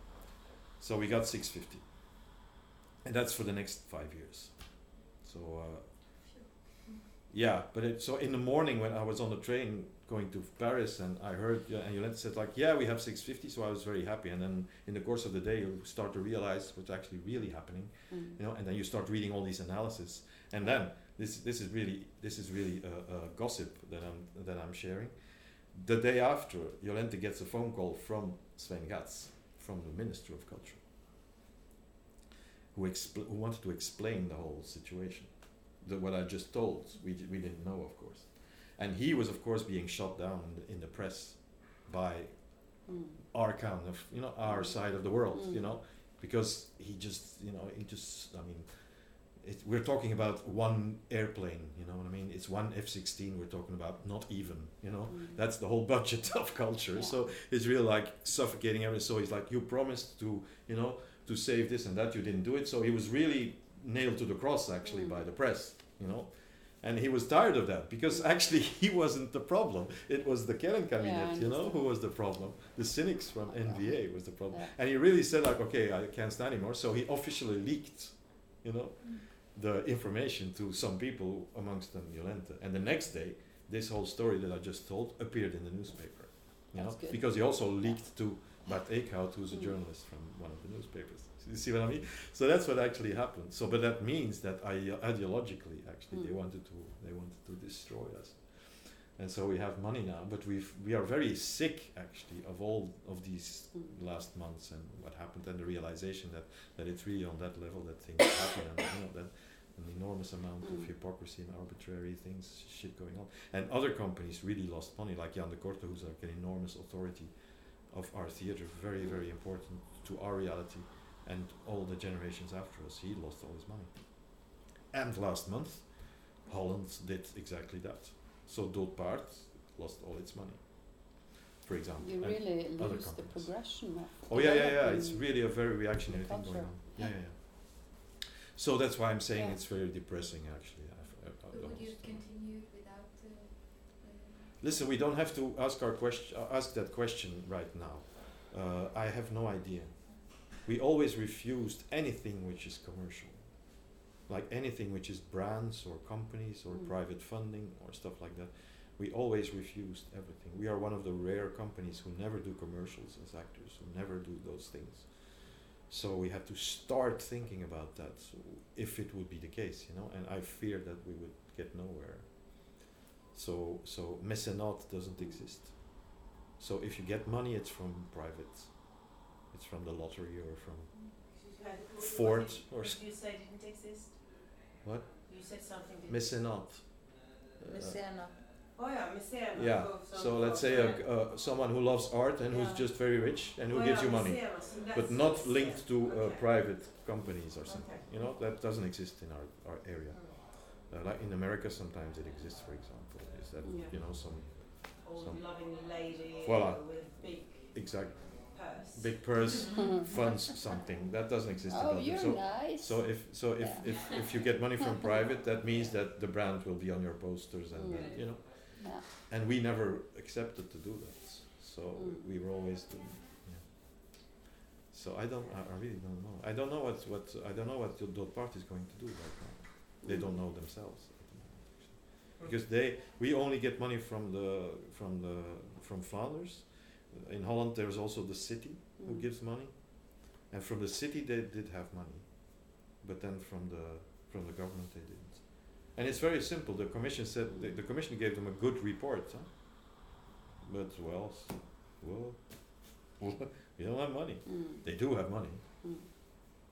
S3: So we got 650, and that's for the next five years. So uh, yeah, but it, so in the morning when I was on the train going to Paris and I heard uh, and Jolente said like, yeah, we have 650, so I was very happy. And then in the course of the day, you start to realize what's actually really happening,
S2: Mm.
S3: you know, and then you start reading all these analysis, and then this this is really this is really a, a gossip that I'm that I'm sharing. The day after, Jolente gets a phone call from Sven Gatz, from the Minister of Culture, who, expl- who wanted to explain the whole situation. The, what I just told, we, d- we didn't know, of course. And he was, of course, being shot down in the, in the press by
S2: Mm.
S3: our kind of, you know, our side of the world, you
S2: Mm.
S3: know, because he just, you know, he just, I mean, it, we're talking about one airplane, you know what I mean? It's one F 16 we're talking about, not even, you know?
S2: Mm.
S3: That's the whole budget of culture.
S2: Yeah.
S3: So it's really like suffocating everything. So he's like, you promised to, you know, to save this and that, you didn't do it. So he was really nailed to the cross actually
S2: Mm.
S3: by the press, you know. And he was tired of that because actually he wasn't the problem. It was the Keren
S2: Yeah,
S3: cabinet, you know, who was the problem. The cynics from
S2: Oh, yeah.
S3: NVA was the problem.
S2: Yeah.
S3: And he really said like, okay, I can't stand anymore. So he officially leaked, you know, the information to some people, amongst them Jolente. And the next day, this whole story that I just told appeared in the newspaper. You know, because he also leaked to Bart Eeckhout, who's a
S2: Mm.
S3: journalist from one of the newspapers. You see what I mean? So that's what actually happened. So, but that means that ideologically, actually, they
S2: Mm.
S3: wanted to they wanted to destroy us. And so we have money now. But we've we are very sick actually of all of these
S2: Mm.
S3: last months and what happened and the realization that that it's really on that level that things happen and you know that an enormous amount of
S2: Mm.
S3: hypocrisy and arbitrary things shit going on and other companies really lost money like Jan Decorte who's like an enormous authority of our theater very very important to our reality and all the generations after us he lost all his money and last month Holland did exactly that so Dood Paard lost all its money for example
S2: You really
S3: other
S2: lose the
S3: companies.
S2: progression of
S3: Oh yeah, yeah, yeah. It's really a very reactionary thing going on. Yeah, yeah, yeah. So that's why I'm saying
S2: Yeah.
S3: it's very depressing, actually. I've, I, I,
S4: But would you continue without uh,
S3: Listen, we don't have to ask our question, uh, ask that question right now. Uh, I have no idea. We always refused anything which is commercial, like anything which is brands or companies or
S2: Mm.
S3: private funding or stuff like that. We always refused everything. We are one of the rare companies who never do commercials as actors, who never do those things. So we had to start thinking about that, so if it would be the case, you know. And I fear that we would get nowhere. So so mecenat doesn't exist. So if you get money, it's from private. It's from the lottery or from
S5: You had- what- what
S3: Ford or
S5: what you say didn't exist?
S3: What?
S5: You said something. Didn't
S3: mecenat. Uh,
S6: Messiana.
S5: Oh yeah, museum.
S3: yeah. So let's say a, uh, someone who loves art and who's just very rich and who
S5: Oh,
S3: gives
S5: yeah,
S3: you money,
S5: so
S3: but not linked
S5: yeah,
S3: to uh, private companies or something.
S5: Okay.
S3: You know that doesn't exist in our, our area. Uh, like in America, sometimes it exists. For example, is that
S2: Yeah.
S3: you know some
S5: Old
S3: some-
S5: loving lady
S3: Voila.
S5: with big
S3: exact
S5: purse.
S3: big purse funds something that doesn't exist in
S2: Oh,
S3: Belgium.
S2: you're
S3: So
S2: nice.
S3: So if so if,
S2: Yeah.
S3: if, if you get money from private, that means that the brand will be on your posters and
S2: Mm.
S3: you know.
S2: yeah.
S3: And we never accepted to do that. So
S2: Mm.
S3: we were always doing. Yeah. So I don't. I, I really don't know. I don't know what what I don't know what the Dood Paard is going to do right now. They don't know themselves. at the moment, actually. Because they we only get money from the from the from Flanders. In Holland, there's also the city who
S2: Mm.
S3: gives money, and from the city they did have money, but then from the from the government they didn't. And it's very simple. The commission said the, the commission gave them a good report, huh? but well, well, we don't have money.
S2: Mm.
S3: They do have money.
S2: Mm.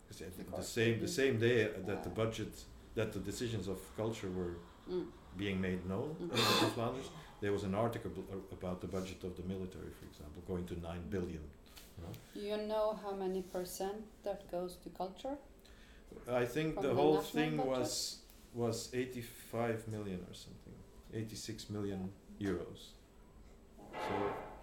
S3: 'Cause I
S2: Of
S3: the same the same day that the budget that the decisions of culture were
S2: Mm.
S3: being made known
S2: Mhm.
S3: in Flanders, there was an article uh, about the budget of the military, for example, going to nine billion. You know?
S2: You know how many percent that goes to culture?
S3: I think
S2: From
S3: the
S2: the
S3: whole thing
S2: budget?
S3: was was 85 million or something, 86 million euros. So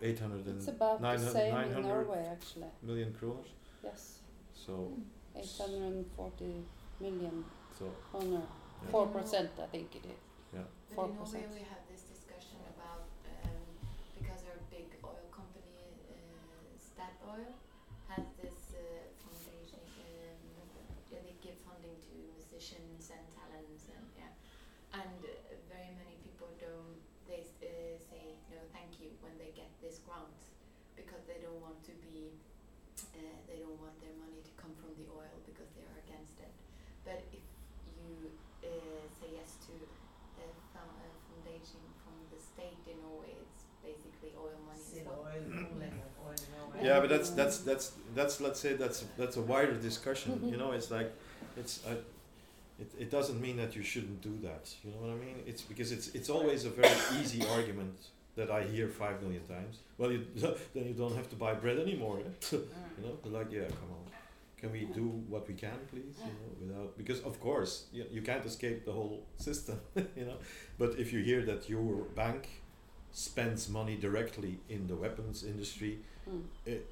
S3: 800 and
S2: It's about the
S3: 900
S2: same in Norway, actually.
S3: million kroners.
S2: Yes,
S3: So hmm.
S2: 840 million
S3: so
S2: kroner.
S3: Yeah.
S2: Four percent, I think it is.
S3: yeah.
S2: Four
S4: in Norway
S2: percent.
S4: Yeah, but
S3: that's that's that's that's let's say that's that's a wider discussion. you know, it's like it's uh, it it doesn't mean that you shouldn't do that. You know what I mean? It's because it's it's always a very easy argument that I hear five million times. Well, you then you don't have to buy bread anymore. eh? you know, they're like, yeah, come on. Can we do what we can, please? You know, without because of course you, you can't escape the whole system. you know, but if you hear that your bank spends money directly in the weapons industry,
S2: Mm.
S3: it,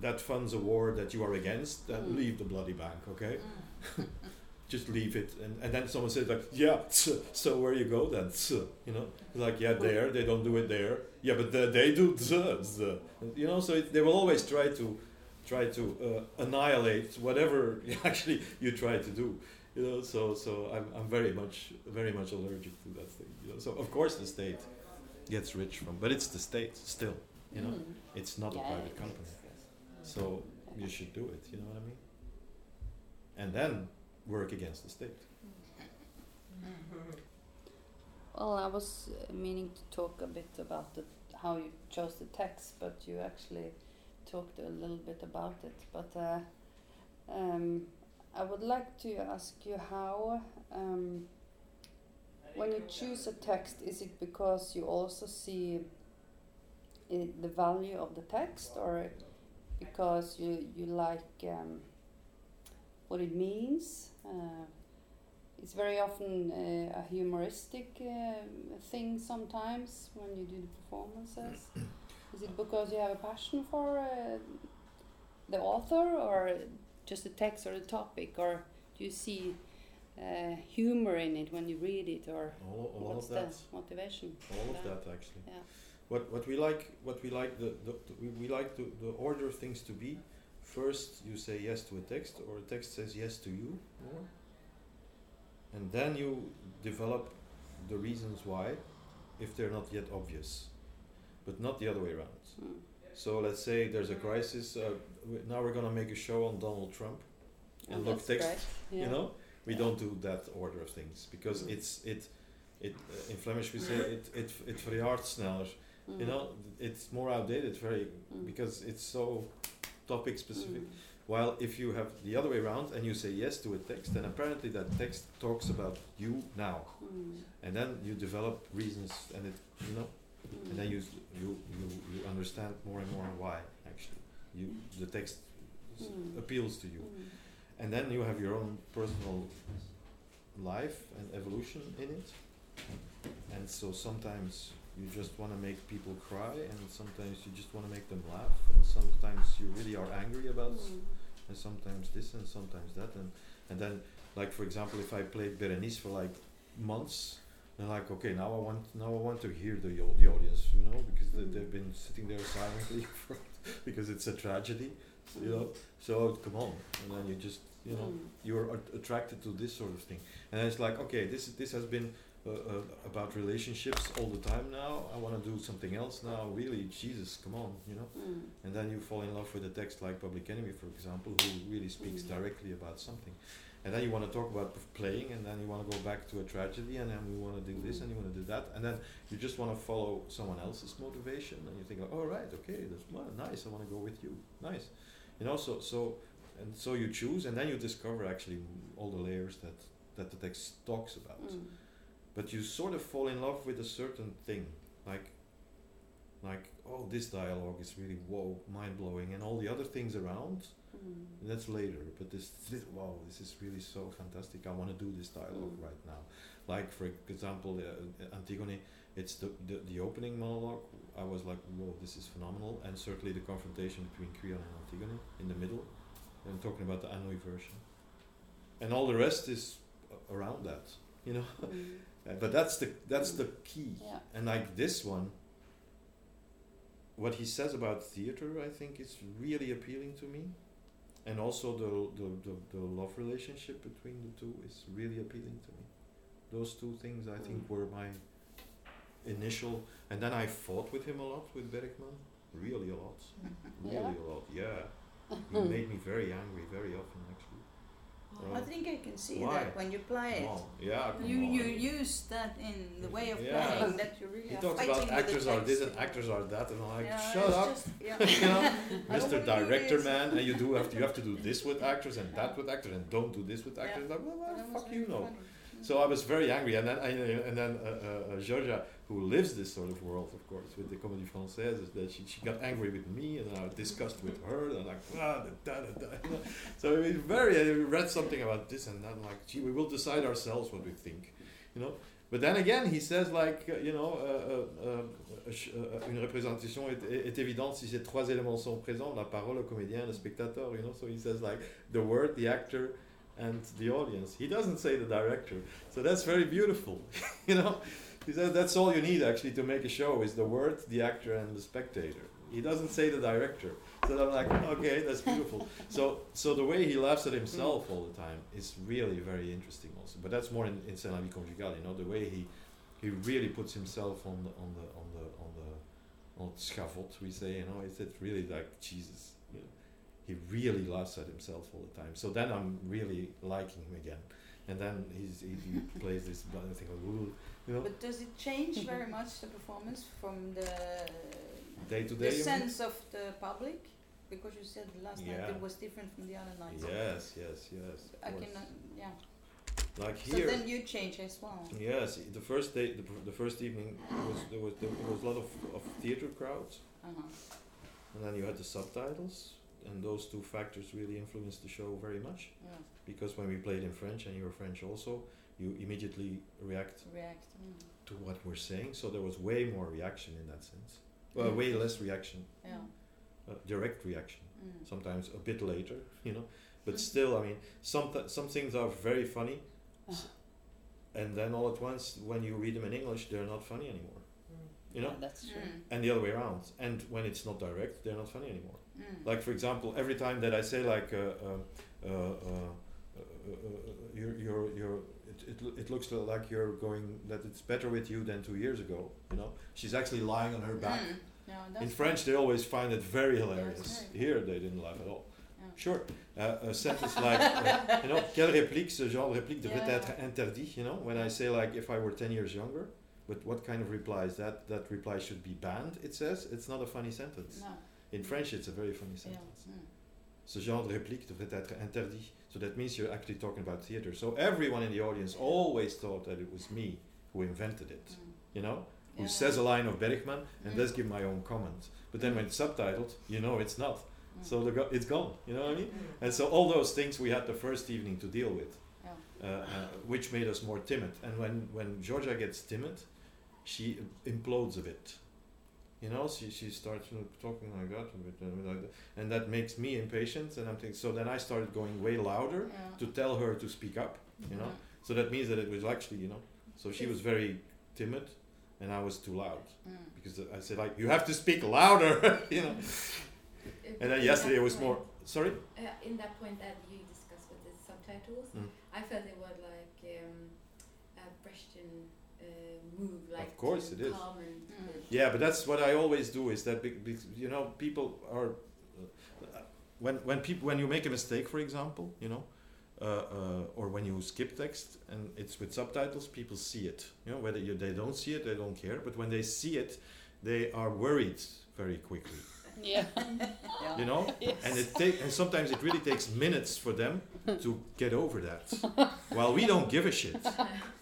S3: that funds a war that you are against, then
S2: Mm.
S3: leave the bloody bank, okay? Just leave it. And, and then someone says like, yeah, so, so where you go then? You know, like yeah, there they don't do it there. Yeah, but the, they do. You know, so it, they will always try to try to uh, annihilate whatever actually you try to do. You know, so so I'm I'm very much very much allergic to that thing. You know, so of course the state gets rich from, but it's the state still. You know,
S2: Mm.
S3: it's not a private company.
S2: is, yes.
S3: So you should do it, you know what I mean? And then work against the state.
S2: Well, I was uh, meaning to talk a bit about the, how you chose the text, but you actually talked a little bit about it. But uh, um, I would like to ask you how, um, when you choose a text, is it because you also see it, the value of the text, or because you you like um, what it means? Uh, it's very often uh, a humoristic uh, thing sometimes when you do the performances. Is it because you have a passion for uh, the author, or just the text or the topic, or do you see uh, humor in it when you read it, or
S3: All, all
S2: what's
S3: of that.
S2: the motivation?
S3: All of
S2: Yeah.
S3: that actually.
S2: Yeah.
S3: What what we like what we like the, the, we, we like the, the order of things to be. First you say yes to a text or a text says yes to you. And then you develop the reasons why if they're not yet obvious. But not the other way around.
S2: Mm.
S3: So let's say there's a crisis. Uh, now we're gonna make a show on Donald Trump,
S2: Oh,
S3: and look text.
S2: great.
S3: You know, we
S2: Yeah.
S3: don't do that order of things because
S2: Mm.
S3: it's it, it uh, in Flemish we say it it it verjaart sneller.
S2: Mm.
S3: You know, it's more outdated very
S2: Mm.
S3: because it's so topic specific.
S2: Mm.
S3: While if you have the other way around and you say yes to a text, then apparently that text talks about you now,
S2: Mm.
S3: and then you develop reasons, and it you know, and then you s- you you you understand more and more why actually you the text
S2: Mm.
S3: appeals to you,
S2: Mm.
S3: and then you have your own personal life and evolution in it, and so sometimes you just want to make people cry, and sometimes you just want to make them laugh, and sometimes you really are angry about
S2: Mm.
S3: and sometimes this and sometimes that and and then like for example if I played Berenice for like months then like okay now I want now I want to hear the the audience you know because they,
S2: Mm.
S3: they've been sitting there silently for because it's a tragedy you
S2: Mm.
S3: know so come on and then you just you know
S2: Mm.
S3: you're at- attracted to this sort of thing and then it's like okay this this has been uh, uh, about relationships all the time now I want to do something else now really Jesus come on you know
S2: Mm.
S3: and then you fall in love with a text like Public Enemy, for example, who really speaks
S2: Mm.
S3: directly about something. And then you want to talk about playing, and then you want to go back to a tragedy, and then you want to do this, and you want to do that, and then you just want to follow someone else's motivation, and you think, oh right, okay, that's well, nice. I want to go with you, nice. You know, so so and so you choose, and then you discover actually all the layers that that the text talks about.
S2: Mm.
S3: But you sort of fall in love with a certain thing, like like oh this dialogue is really whoa mind blowing and all the other things around
S2: Mm.
S3: that's later but this, this wow this is really so fantastic. I want to do this dialogue
S2: Mm.
S3: right now. Like for example uh, antigone it's the, the the opening monologue. I was like whoa this is phenomenal. And certainly the confrontation between creon and antigone in the middle. I'm talking about the anouilh version. And all the rest is a- around that you know?
S2: Mm.
S3: Uh, but that's the that's the key
S2: Yeah.
S3: and like this one what he says about theater i think is really appealing to me and also the, the, the, the love relationship between the two is really appealing to me those two things i think
S2: Mm.
S3: were my initial and then i fought with him a lot with bergman really a lot really
S2: Yeah?
S3: a lot yeah he made me very angry very often actually
S6: I think I can see
S3: Why?
S6: that when you play it.
S3: On. yeah
S6: You you use that in the way of
S3: Yeah.
S6: playing that you really
S3: he
S6: are
S3: talks about actors are this and actors are that and i'm like
S6: Yeah,
S3: shut up
S6: just- yeah.
S3: you know, Mr. Director man, and you do have to you have to do this with actors and that with actors and don't do this with actors. Like, well, well, fuck you know. So I was very angry, and then I, and then uh, uh, uh, Georgia, who lives this sort of world, of course, with the Comédie Française, is that she, she got angry with me, and I discussed with her, and like ah, da, da, da, da. So it was very. I read something about this and that, like, gee, we will decide ourselves what we think, you know. But then again, he says like, uh, you know, uh, uh, uh, une représentation est, est évidente si ces trois éléments sont présents, la parole, le comédien, le spectateur, you know. So he says like, the word, the actor, and the audience. He doesn't say the director. So that's very beautiful, you know. He says that's all you need actually to make a show is the word, the actor, and the spectator. He doesn't say the director. So I'm like, okay, that's beautiful. so so the way he laughs at himself all the time is really very interesting also. But that's more in, in C'est la vie you know, the way he he really puts himself on the on the on the on the on scaffold we say, you know, it's it's really like Jesus. You know, he really laughs at himself all the time. So then I'm really liking him again. and then he's, he, he plays this thing, Know,
S6: But does it change very much the performance from the
S3: day to
S6: the
S3: day. mean?
S6: sense of the public? Because you said last night it was different from the other nights.
S3: Yes, yes, yes.
S6: I can, yeah.
S3: like here.
S6: So then you change as well.
S3: Yes, the first day, the, the first evening was there was there was a lot of, of theater crowds,
S6: Uh-huh.
S3: and then you had the subtitles, and those two factors really influenced the show very much.
S6: Yeah.
S3: Because when we played in French, and you were French also, you immediately react
S6: React. Mm.
S3: to what we're saying. So there was way more reaction in that sense. Well,
S6: Mm.
S3: way less reaction,
S6: Yeah.
S3: uh, direct reaction.
S6: Mm.
S3: Sometimes a bit later, you know. But
S6: Mm.
S3: still, I mean, some th- some things are very funny, and then all at once, when you read them in English, they're not funny anymore. You know.
S2: Yeah, that's true.
S6: Mm.
S3: and the other way around. And when it's not direct, they're not funny anymore.
S6: Mm.
S3: Like for example, every time that I say like, uh, uh, uh, uh, uh, uh, you're, you're, you're, it, it, it looks like you're going that it's better with you than two years ago. You know, she's actually lying on her back.
S6: Mm. Yeah,
S3: In French, they always find it very hilarious. Here, they didn't laugh at all.
S6: Yeah.
S3: Sure, uh, a sentence like, uh, you know, quelle réplique, ce genre de réplique devrait
S6: Yeah.
S3: être interdit. You know, when I say like, if I were ten years younger. But what kind of reply is that? That reply should be banned. It says it's not a funny sentence.
S6: No.
S3: In French, it's a very funny sentence.
S6: Mm.
S3: Ce genre de réplique devrait être interdit. So that means you're actually talking about theater. So everyone in the audience always thought that it was me who invented it.
S6: Mm.
S3: You know, who says a line of Bergman and
S6: Mm.
S3: does give my own comment. But then when it's subtitled, you know it's not.
S6: Mm.
S3: So the go- it's gone. You know what I mean? And so all those things we had the first evening to deal with,
S6: Yeah.
S3: uh, uh, which made us more timid. And when when Georgia gets timid, she implodes a bit. You know, she she starts talking like that, a bit, like that, and that makes me impatient. And I'm thinking, so then I started going way louder
S6: Yeah.
S3: to tell her to speak up. You know,
S6: Mm.
S3: so that means that it was actually you know, so she was very timid, and I was too loud
S6: Mm.
S3: because I said like you have to speak louder. you know, and then yesterday it was more. Sorry.
S4: Uh, in that point that you discussed with the subtitles,
S3: Mm.
S4: I felt it was like um, a Brechtian uh, move, like
S3: course it is.
S6: Mm.
S3: Yeah, but that's what I always do. Is that be- be- you know people are uh, when when people when you make a mistake, for example, you know, uh, uh, or when you skip text and it's with subtitles, people see it. You know, whether you, they don't see it, they don't care. But when they see it, they are worried very quickly.
S2: Yeah.
S6: Yeah.
S3: You know, and it take and sometimes it really takes minutes for them to get over that. While we don't give a shit,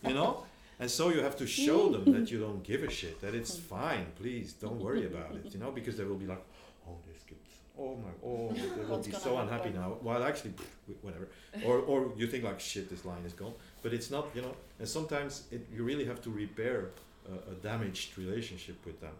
S3: you know. And so you have to show them that you don't give a shit, that it's fine, please don't worry about it, you know, because they will be like, oh, they skipped, oh my, oh, they will be so unhappy now. While actually, whatever, or or you think like, shit, this line is gone, but it's not, you know. And sometimes it, you really have to repair a, a damaged relationship with them.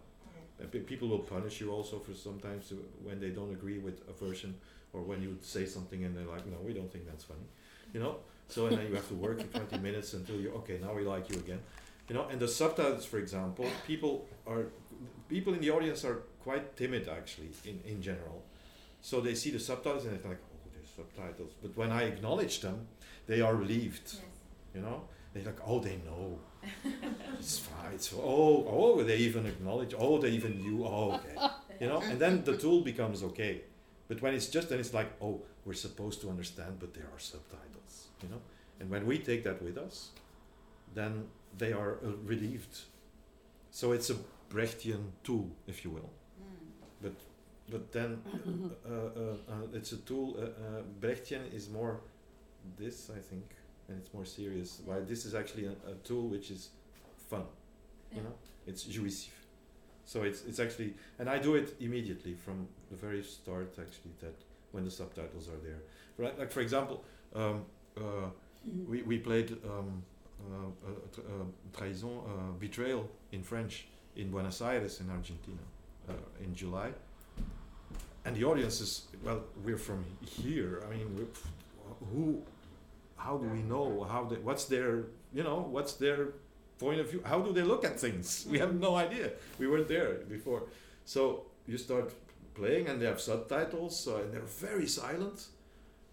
S3: And pe- people will punish you also for sometimes when they don't agree with a version or when you say something and they're like, no, we don't think that's funny, you know. So and then you have to work for 20 minutes until you okay, now we like you again, you know. And the subtitles, for example, people are people in the audience are quite timid actually in in general. So they see the subtitles and they're like, oh, there's subtitles. But when I acknowledge them, they are relieved,
S4: yes.
S3: you know. They're like, oh, they know. it's fine. So, oh, oh, they even acknowledge. Oh, they even knew. Oh, okay. You know, and then the tool becomes okay. But when it's just then it's like, oh, we're supposed to understand, but there are subtitles. You know, and when we take that with us, then they are uh, relieved. So it's a Brechtian tool, if you will.
S6: Mm.
S3: But then uh, uh, uh, it's a tool. Uh, uh, Brechtian is more this, I think, and it's more serious. While this is actually a, a tool which is fun. You know, it's jouissif. So it's it's actually, and I do it immediately from the very start. Actually, that when the subtitles are there, right? Like for example, um, uh, we we played um, uh, tra- trahison, betrayal in French in Buenos Aires in Argentina uh, in July. And the audience is well, we're from here. I mean, who, how do we know how they, what's their, you know, what's their point of view? How do they look at things? We have no idea. We weren't there before, so you start playing, and they have subtitles, uh, and they're very silent.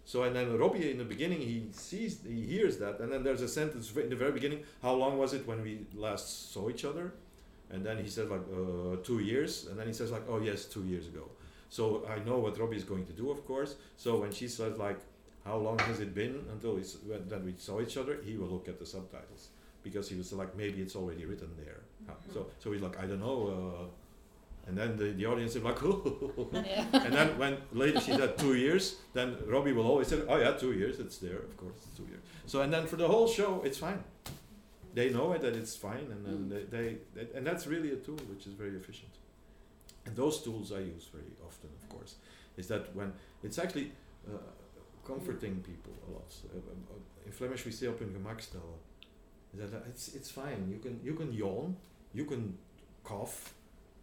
S3: So and then Robbie in the beginning he sees he hears that and then there's a sentence in the very beginning how long was it when we last saw each other and then he says like uh, two years and then he says like oh yes two years ago so I know what Robbie is going to do of course so when she says like how long has it been until we, when, then we saw each other? He will look at the subtitles because he was like, maybe it's already written there. How- So, so he's like, I don't know. Uh, and then the, the audience is like,
S2: Yeah.
S3: and then when later she said two years, then Robbie will always say, oh yeah, two years, it's there, of course, two years. So and then for the whole show, it's fine. They know it that it's fine, and then
S2: Mm.
S3: they, they, and that's really a tool which is very efficient. And those tools I use very often, of course, is that when it's actually uh, comforting people a lot. Uh, uh, in Flemish we say op hun gemak stellen. Is that uh, it's it's fine. You can you can yawn, you can cough,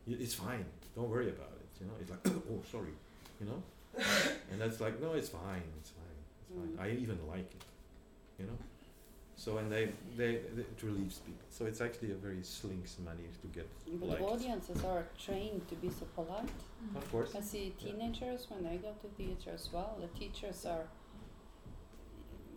S3: it's fine. Don't worry about it. You know, it's like oh sorry, you know, and that's like no, it's fine, it's fine, it's fine.
S2: Mm.
S3: I even like it, you know. So and they, they they it relieves people. So it's actually a very slinks manner to get
S2: But the
S3: liked.
S2: audiences are trained to be so polite.
S3: Of course.
S2: I see teenagers when they go to theater as well. The teachers are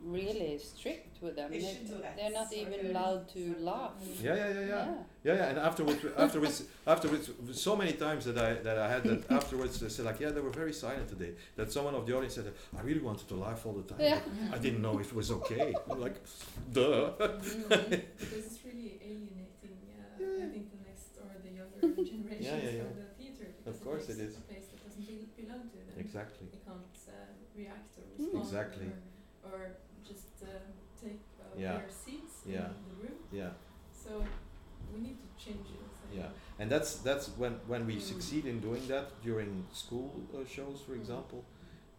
S2: really strict with them.
S5: They
S2: They,
S5: should do that.
S2: they're not even allowed to laugh.
S3: Yeah, yeah, yeah, yeah.
S2: Yeah.
S3: Yeah, yeah, and afterwards, afterwards, afterwards, so many times that I that I had that afterwards they said like, yeah, they were very silent today. That someone of the audience said, I really wanted to laugh all the time.
S2: Yeah.
S3: but I didn't know if it was okay. I'm like, duh.
S2: Mhm.
S7: because it's really alienating, uh,
S3: Yeah.
S7: I think, the next or the younger generations
S3: Yeah, yeah, yeah.
S7: from the theater. Because
S3: Of course it
S7: it's a place that doesn't be- belong to them.
S3: Exactly.
S7: They can't uh, react or
S2: Mm.
S7: respond
S3: Exactly.
S7: or, or just uh, take uh,
S3: Yeah.
S7: their seats
S3: Yeah.
S7: in the room.
S3: Yeah,
S7: So we need to change it.
S3: Yeah, and that's that's when when we
S2: Mm.
S3: succeed in doing that during school uh, shows, for
S7: Mm.
S3: example,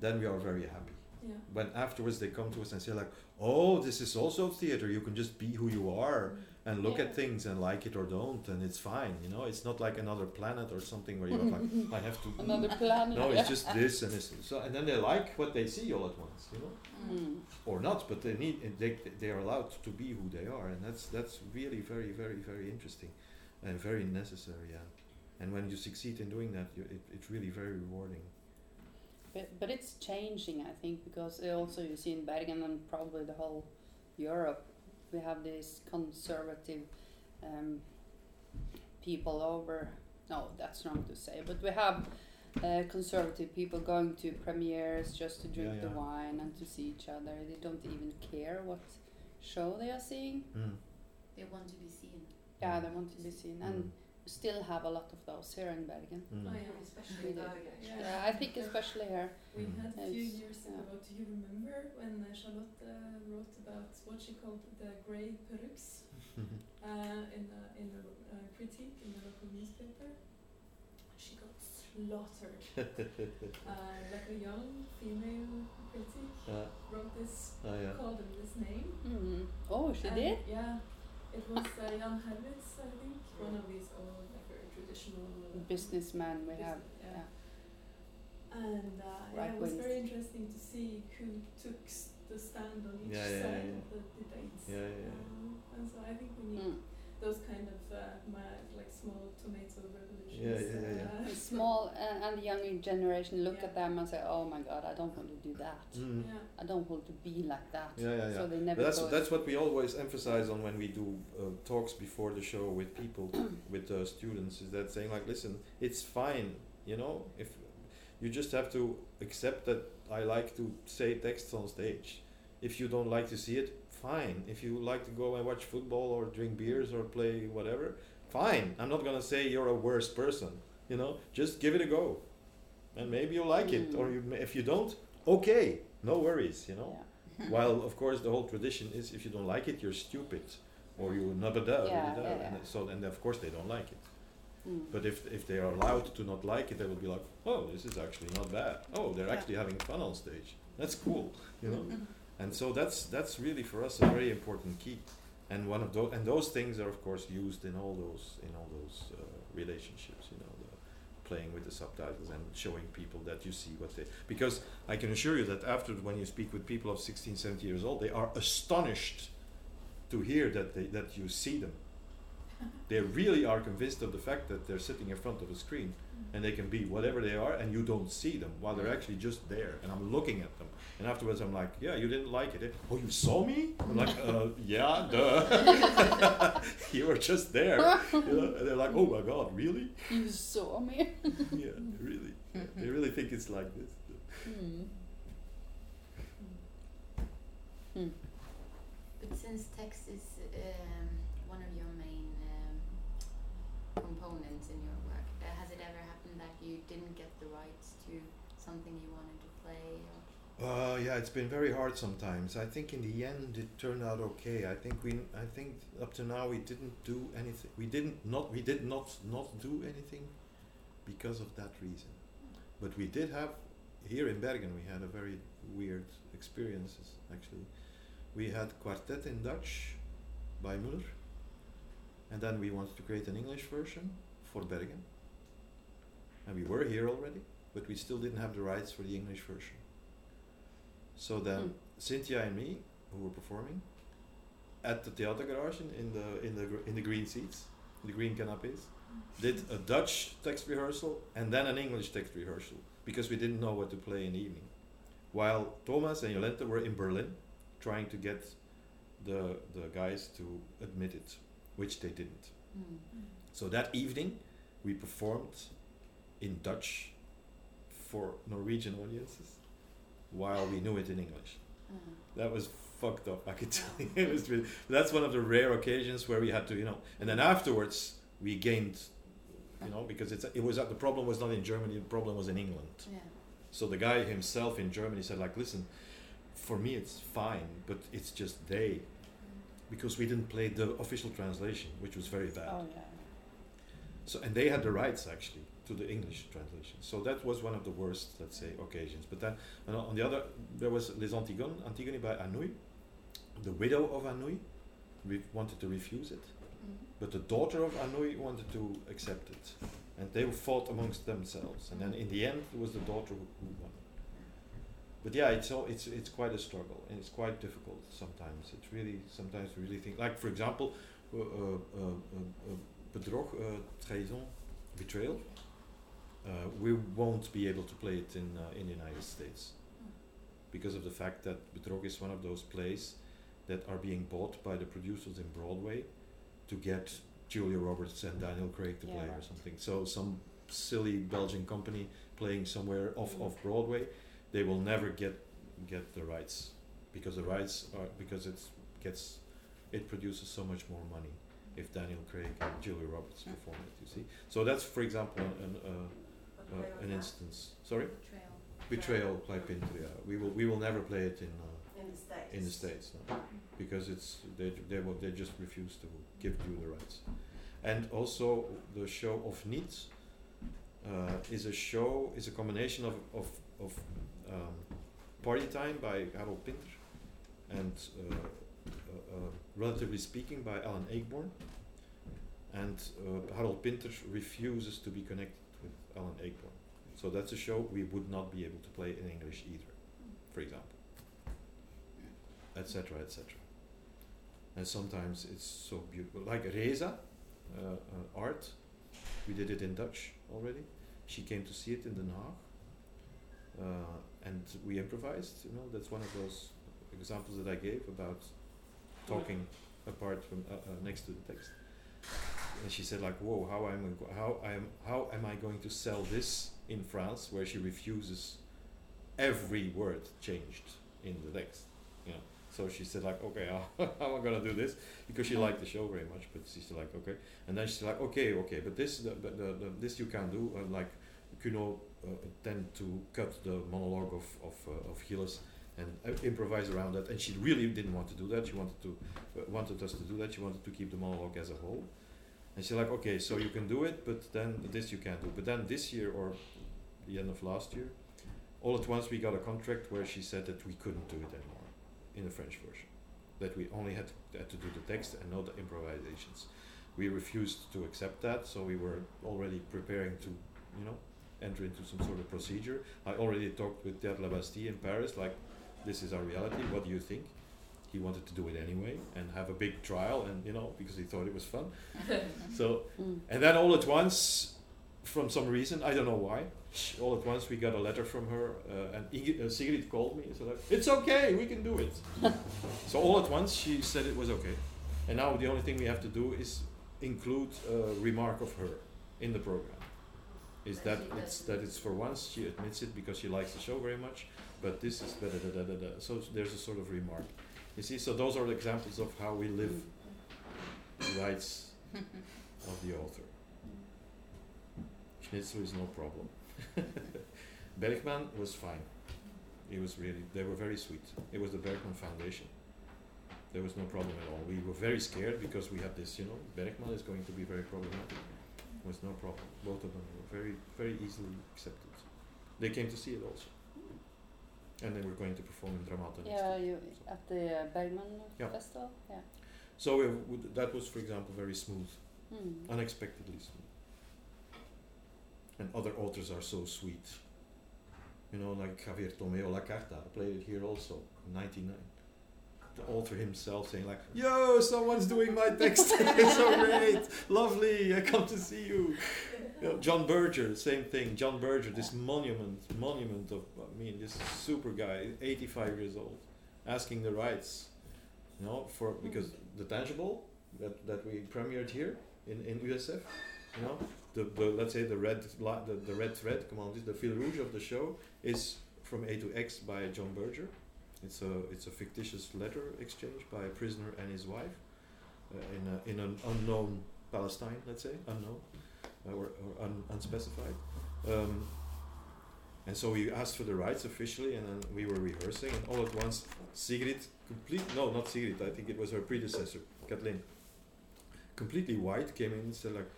S3: then we are very happy.
S7: Yeah.
S3: When afterwards they come to us and say like, oh, this is also theater. You can just be who you are. And look
S2: Yeah.
S3: at things and like it or don't and it's fine you know it's not like another planet or something where you're like i have to
S2: Another planet.
S3: no it's just this and this so and then they like what they see all at once you know
S2: Mm.
S3: or not but they need they, they are allowed to be who they are and that's that's really very very very interesting and very necessary yeah and when you succeed in doing that you, it, it's really very rewarding
S2: But, but it's changing, I think, because also you see in Bergen and probably the whole Europe, we have these conservative um, people over. No, that's wrong to say, but we have uh, conservative people going to premieres just to drink
S3: Yeah,
S2: the wine and to see each other. They don't even care what show they are seeing.
S3: mm.
S4: They want to be seen.
S2: Yeah, they want to be seen, and
S3: Mm.
S2: We still have a lot of those here in Bergen.
S3: Mm.
S7: Oh, yeah.
S4: Especially
S2: We do.
S4: Bergen, actually.
S7: Yeah.
S2: Yeah, I think especially here.
S7: We
S3: Mm.
S7: had a few
S2: It's-
S7: years
S2: yeah.
S7: ago, do you remember when uh, Charlotte uh, wrote about what she called the grey perruques uh, in a, in a uh, critique in the local newspaper? She got slaughtered. uh, like a young female critic
S3: Uh,
S7: wrote this,
S3: oh, yeah.
S7: called him this name.
S2: Mm. Oh, she
S7: and
S2: did?
S7: Yeah. It was uh, Jan Herwitz, I think, one of these old, like very traditional uh,
S2: Businessman we have.
S7: business-
S2: Yeah.
S7: And uh, yeah, it was very interesting to see who took s- the stand on each
S3: Yeah, yeah,
S7: side
S3: yeah.
S7: of the debates.
S3: Yeah, yeah, yeah.
S7: Um, and so I think we need
S2: Mm.
S7: Those kind of uh, mad, like small tomato revolutions.
S3: Yeah, yeah, yeah, yeah.
S7: uh,
S2: small uh, and the younger generation look
S7: Yeah.
S2: at them and say, "Oh my God, I don't want to do that.
S3: Mm.
S7: yeah.
S2: I don't want to be like that."
S3: Yeah, yeah, yeah.
S2: So they never
S3: But that's
S2: go.
S3: that's what we always emphasize on when we do uh, talks before the show with people, with uh, students, is that saying like, listen, it's fine, you know, if you just have to accept that I like to say texts on stage. If you don't like to see it, fine. If you like to go and watch football or drink beers or play whatever, fine. I'm not gonna say you're a worse person, you know. Just give it a go, and maybe you like it, or
S2: Mm.
S3: you, if you don't, okay, no worries, you know.
S2: yeah.
S3: While of course the whole tradition is if you don't like it, you're stupid, or you nabada,
S2: Yeah,
S3: da,
S2: yeah,
S3: and so and of course they don't like it.
S2: Mm.
S3: But if if they are allowed to not like it, they will be like, oh, this is actually not bad. Oh, they're
S2: Yeah.
S3: actually having fun on stage. That's cool, you know. and so that's that's really for us a very important key. And one of those and those things are of course used in all those in all those uh, relationships. You know, playing with the subtitles and showing people that you see what they because I can assure you that after when you speak with people of 16, 17 years old, they are astonished to hear that they, that you see them. They really are convinced of the fact that they're sitting in front of a screen and they can be whatever they are and you don't see them while they're actually just there and I'm looking at them. And afterwards I'm like, yeah, you didn't like it. eh? Oh, you saw me? I'm like, uh, yeah, duh. you were just there. You know? And they're like, oh my god, really?
S2: You saw me.
S3: yeah, really. Yeah, they really think it's like this.
S2: Mm. Mm.
S4: But since text is um, one of your main um, components in your work, uh, has it ever happened that you didn't get the rights to something you wanted to play? Or
S3: Uh, yeah, it's been very hard sometimes. I think in the end it turned out okay. I think we, I think up to now we didn't do anything. We didn't not, we did not not do anything because of that reason. But we did have here in Bergen. We had a very weird experiences actually. We had quartet in Dutch by Muller, and then we wanted to create an English version for Bergen. And we were here already, but we still didn't have the rights for the English version. So then
S2: Mm.
S3: Cynthia and me, who were performing at the Theatergarage in, in the in the in the green seats, the green canapes, did a Dutch text rehearsal and then an English text rehearsal because we didn't know what to play in the evening. While Thomas and Jolente were in Berlin trying to get the the guys to admit it, which they didn't.
S4: Mm.
S3: So that evening, we performed in Dutch for Norwegian audiences, while we knew it in English.
S4: Mm.
S3: That was fucked up. I could tell you. it was really, that's one of the rare occasions where we had to, you know. And then afterwards, we gained, you know, because it's it was the problem was not in Germany. The problem was in England.
S4: Yeah.
S3: So the guy himself in Germany said, like, listen, for me it's fine, but it's just they, because we didn't play the official translation, which was very bad.
S2: Oh yeah.
S3: So and they had the rights actually to the English translation. So that was one of the worst, let's say, occasions. But then on the other, there was Les Antigones, Antigone by Anouilh. The widow of Anouilh re- wanted to refuse it,
S4: Mm.
S3: but the daughter of Anouilh wanted to accept it, and they fought amongst themselves. And then in the end, it was the daughter who, who won. But yeah, it's all, it's it's quite a struggle and it's quite difficult sometimes. It's really sometimes we really think like for example, uh, uh, uh, uh, uh, bedrog, uh, trahison, betrayal. Uh, we won't be able to play it in uh, in the United States because of the fact that Bedrog is one of those plays that are being bought by the producers in Broadway to get Julia Roberts and Daniel Craig to
S2: Yeah,
S3: play or something. So some silly Belgian company playing somewhere off
S2: Mm.
S3: off Broadway, they will never get get the rights because the rights are because it's gets it produces so much more money if Daniel Craig and Julia Roberts perform it. You see, so that's for example an an, uh, uh, an instance. Sorry,
S4: Betrayal.
S3: betrayal by Pinter. We will we will never play it in. Uh,
S5: In the States.
S3: in the states no? because it's they they will they just refuse to give you the rights and also the show of Niet uh, is a show is a combination of of, of um, party time by Harold Pinter and uh, uh, uh, relatively speaking by Alan Ayckbourn and uh, Harold Pinter refuses to be connected Alan Ayckbourn so that's a show we would not be able to play in English either for example. Etc etc and sometimes it's so beautiful. Like Reza uh, uh, art we did it in Dutch already. She came to see it in Den Haag uh, and we improvised you know that's one of those examples that I gave about talking apart from uh, uh, next to the text and she said like whoa how am I how I'm how am I going to sell this in France? Where she refuses every word changed in the text you know? So she said like okay how, am I gonna do this? Because she liked the show very much but she's still like okay. And then she's like okay okay but this the, the, the, this you can do and like Kuno uh, tend to cut the monologue of of, uh, of Gilles and uh, improvise around that. And she really didn't want to do that. She wanted to uh, wanted us to do that. She wanted to keep the monologue as a whole and she's like okay so you can do it but then this you can't do. But then this year or the end of last year all at once we got a contract where she said that we couldn't do it anymore in the French version. That we only had to, had to do the text and not the improvisations. We refused to accept that so we were already preparing to you know enter into some sort of procedure. I already talked with Théâtre La Bastille in Paris like this is our reality. What do you think he wanted to do it anyway and have a big trial and you know because he thought it was fun. So
S2: Mm.
S3: and then all at once from some reason I don't know why all at once we got a letter from her uh, and Ig- uh, Sigrid called me and said it's okay we can do it. So all at once she said it was okay. And now the only thing we have to do is include a remark of her in the program. Is
S4: That
S3: that it's that it's for once she admits it because she likes the show very much but this is da da da da da da. So there's a sort of remark You see, so those are the examples of how we live the rights of the author. Schnitzler is no problem. Bergman was fine. He was really, they were very sweet. It was the Bergman Foundation. There was no problem at all. We were very scared because we had this, you know, Bergman is going to be very problematic. There was no problem. Both of them were very, very easily accepted. They came to see it also. And then we're going to perform in Dramaten
S2: Yeah, you at the Bergman
S3: Yeah.
S2: Festival. Yeah.
S3: So would, that was, for example, very smooth,
S2: Mm.
S3: unexpectedly smooth. And other authors are so sweet. You know, like Javier Tomeo Lacarta, I played it here also in '99. The author himself saying like, "Yo, someone's doing my text. it's so great, lovely. I come to see you." You know, John Berger, same thing. John Berger, this monument, monument of, I mean, this super guy, 85 years old, asking the rights, you know, for because the tangible that, that we premiered here in, in USF, you know, the, the let's say the red the, the red thread, come on, this the fil rouge of the show is from A to X by John Berger. It's a it's a fictitious letter exchange by a prisoner and his wife uh, in a, in an unknown Palestine, let's say unknown or, or un, unspecified. Um, and so we asked for the rights officially, and then we were rehearsing, and all at once, Sigrid, complete no, not Sigrid, I think it was her predecessor, Kathleen, completely white, came in and said like,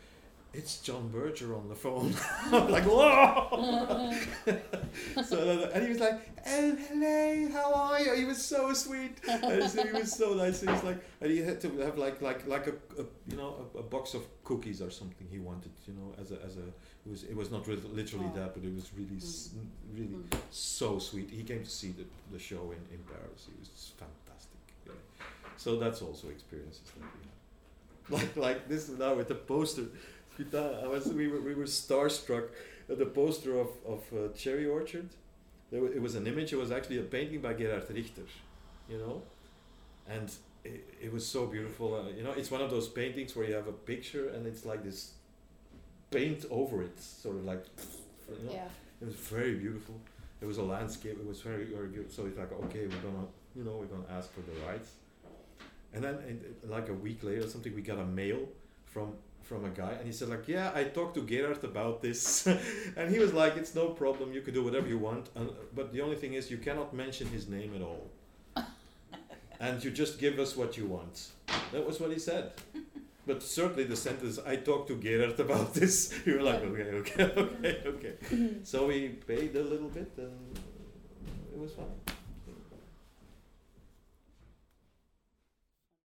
S3: "It's John Berger on the phone." I'm like, whoa! so and he was like, "Oh, hello, how are you?" He was so sweet, and so he was so nice. And he's like, and he had to have like like like a, a you know a, a box of cookies or something he wanted, you know, as a as a it was it was not re- literally
S2: Oh.
S3: that, but it was really s- really
S2: Mm.
S3: so sweet. He came to see the, the show in, in Paris. He was fantastic. Yeah. So that's also experiences that we had. Like like this now with the poster. Putain, I was we were we were starstruck at the poster of of uh, Cherry Orchard. There it was an image. It was actually a painting by Gerhard Richter, you know, and it, it was so beautiful. Uh, you know, it's one of those paintings where you have a picture and it's like this paint over it, sort of like. You know?
S2: Yeah.
S3: It was very beautiful. It was a landscape. It was very, very good. So it's like, okay, we're gonna, you know, we're gonna ask for the rights. And then, like a week later, or something, we got a mail from from a guy, and he said, like, yeah, I talked to Gerard about this, and he was like, it's no problem. You can do whatever you want, and, but the only thing is, you cannot mention his name at all. and you just give us what you want. That was what he said. But certainly the sentence, I talked to Gerard about this. You were like, okay, okay, okay, okay. so we paid a little bit and it was fun.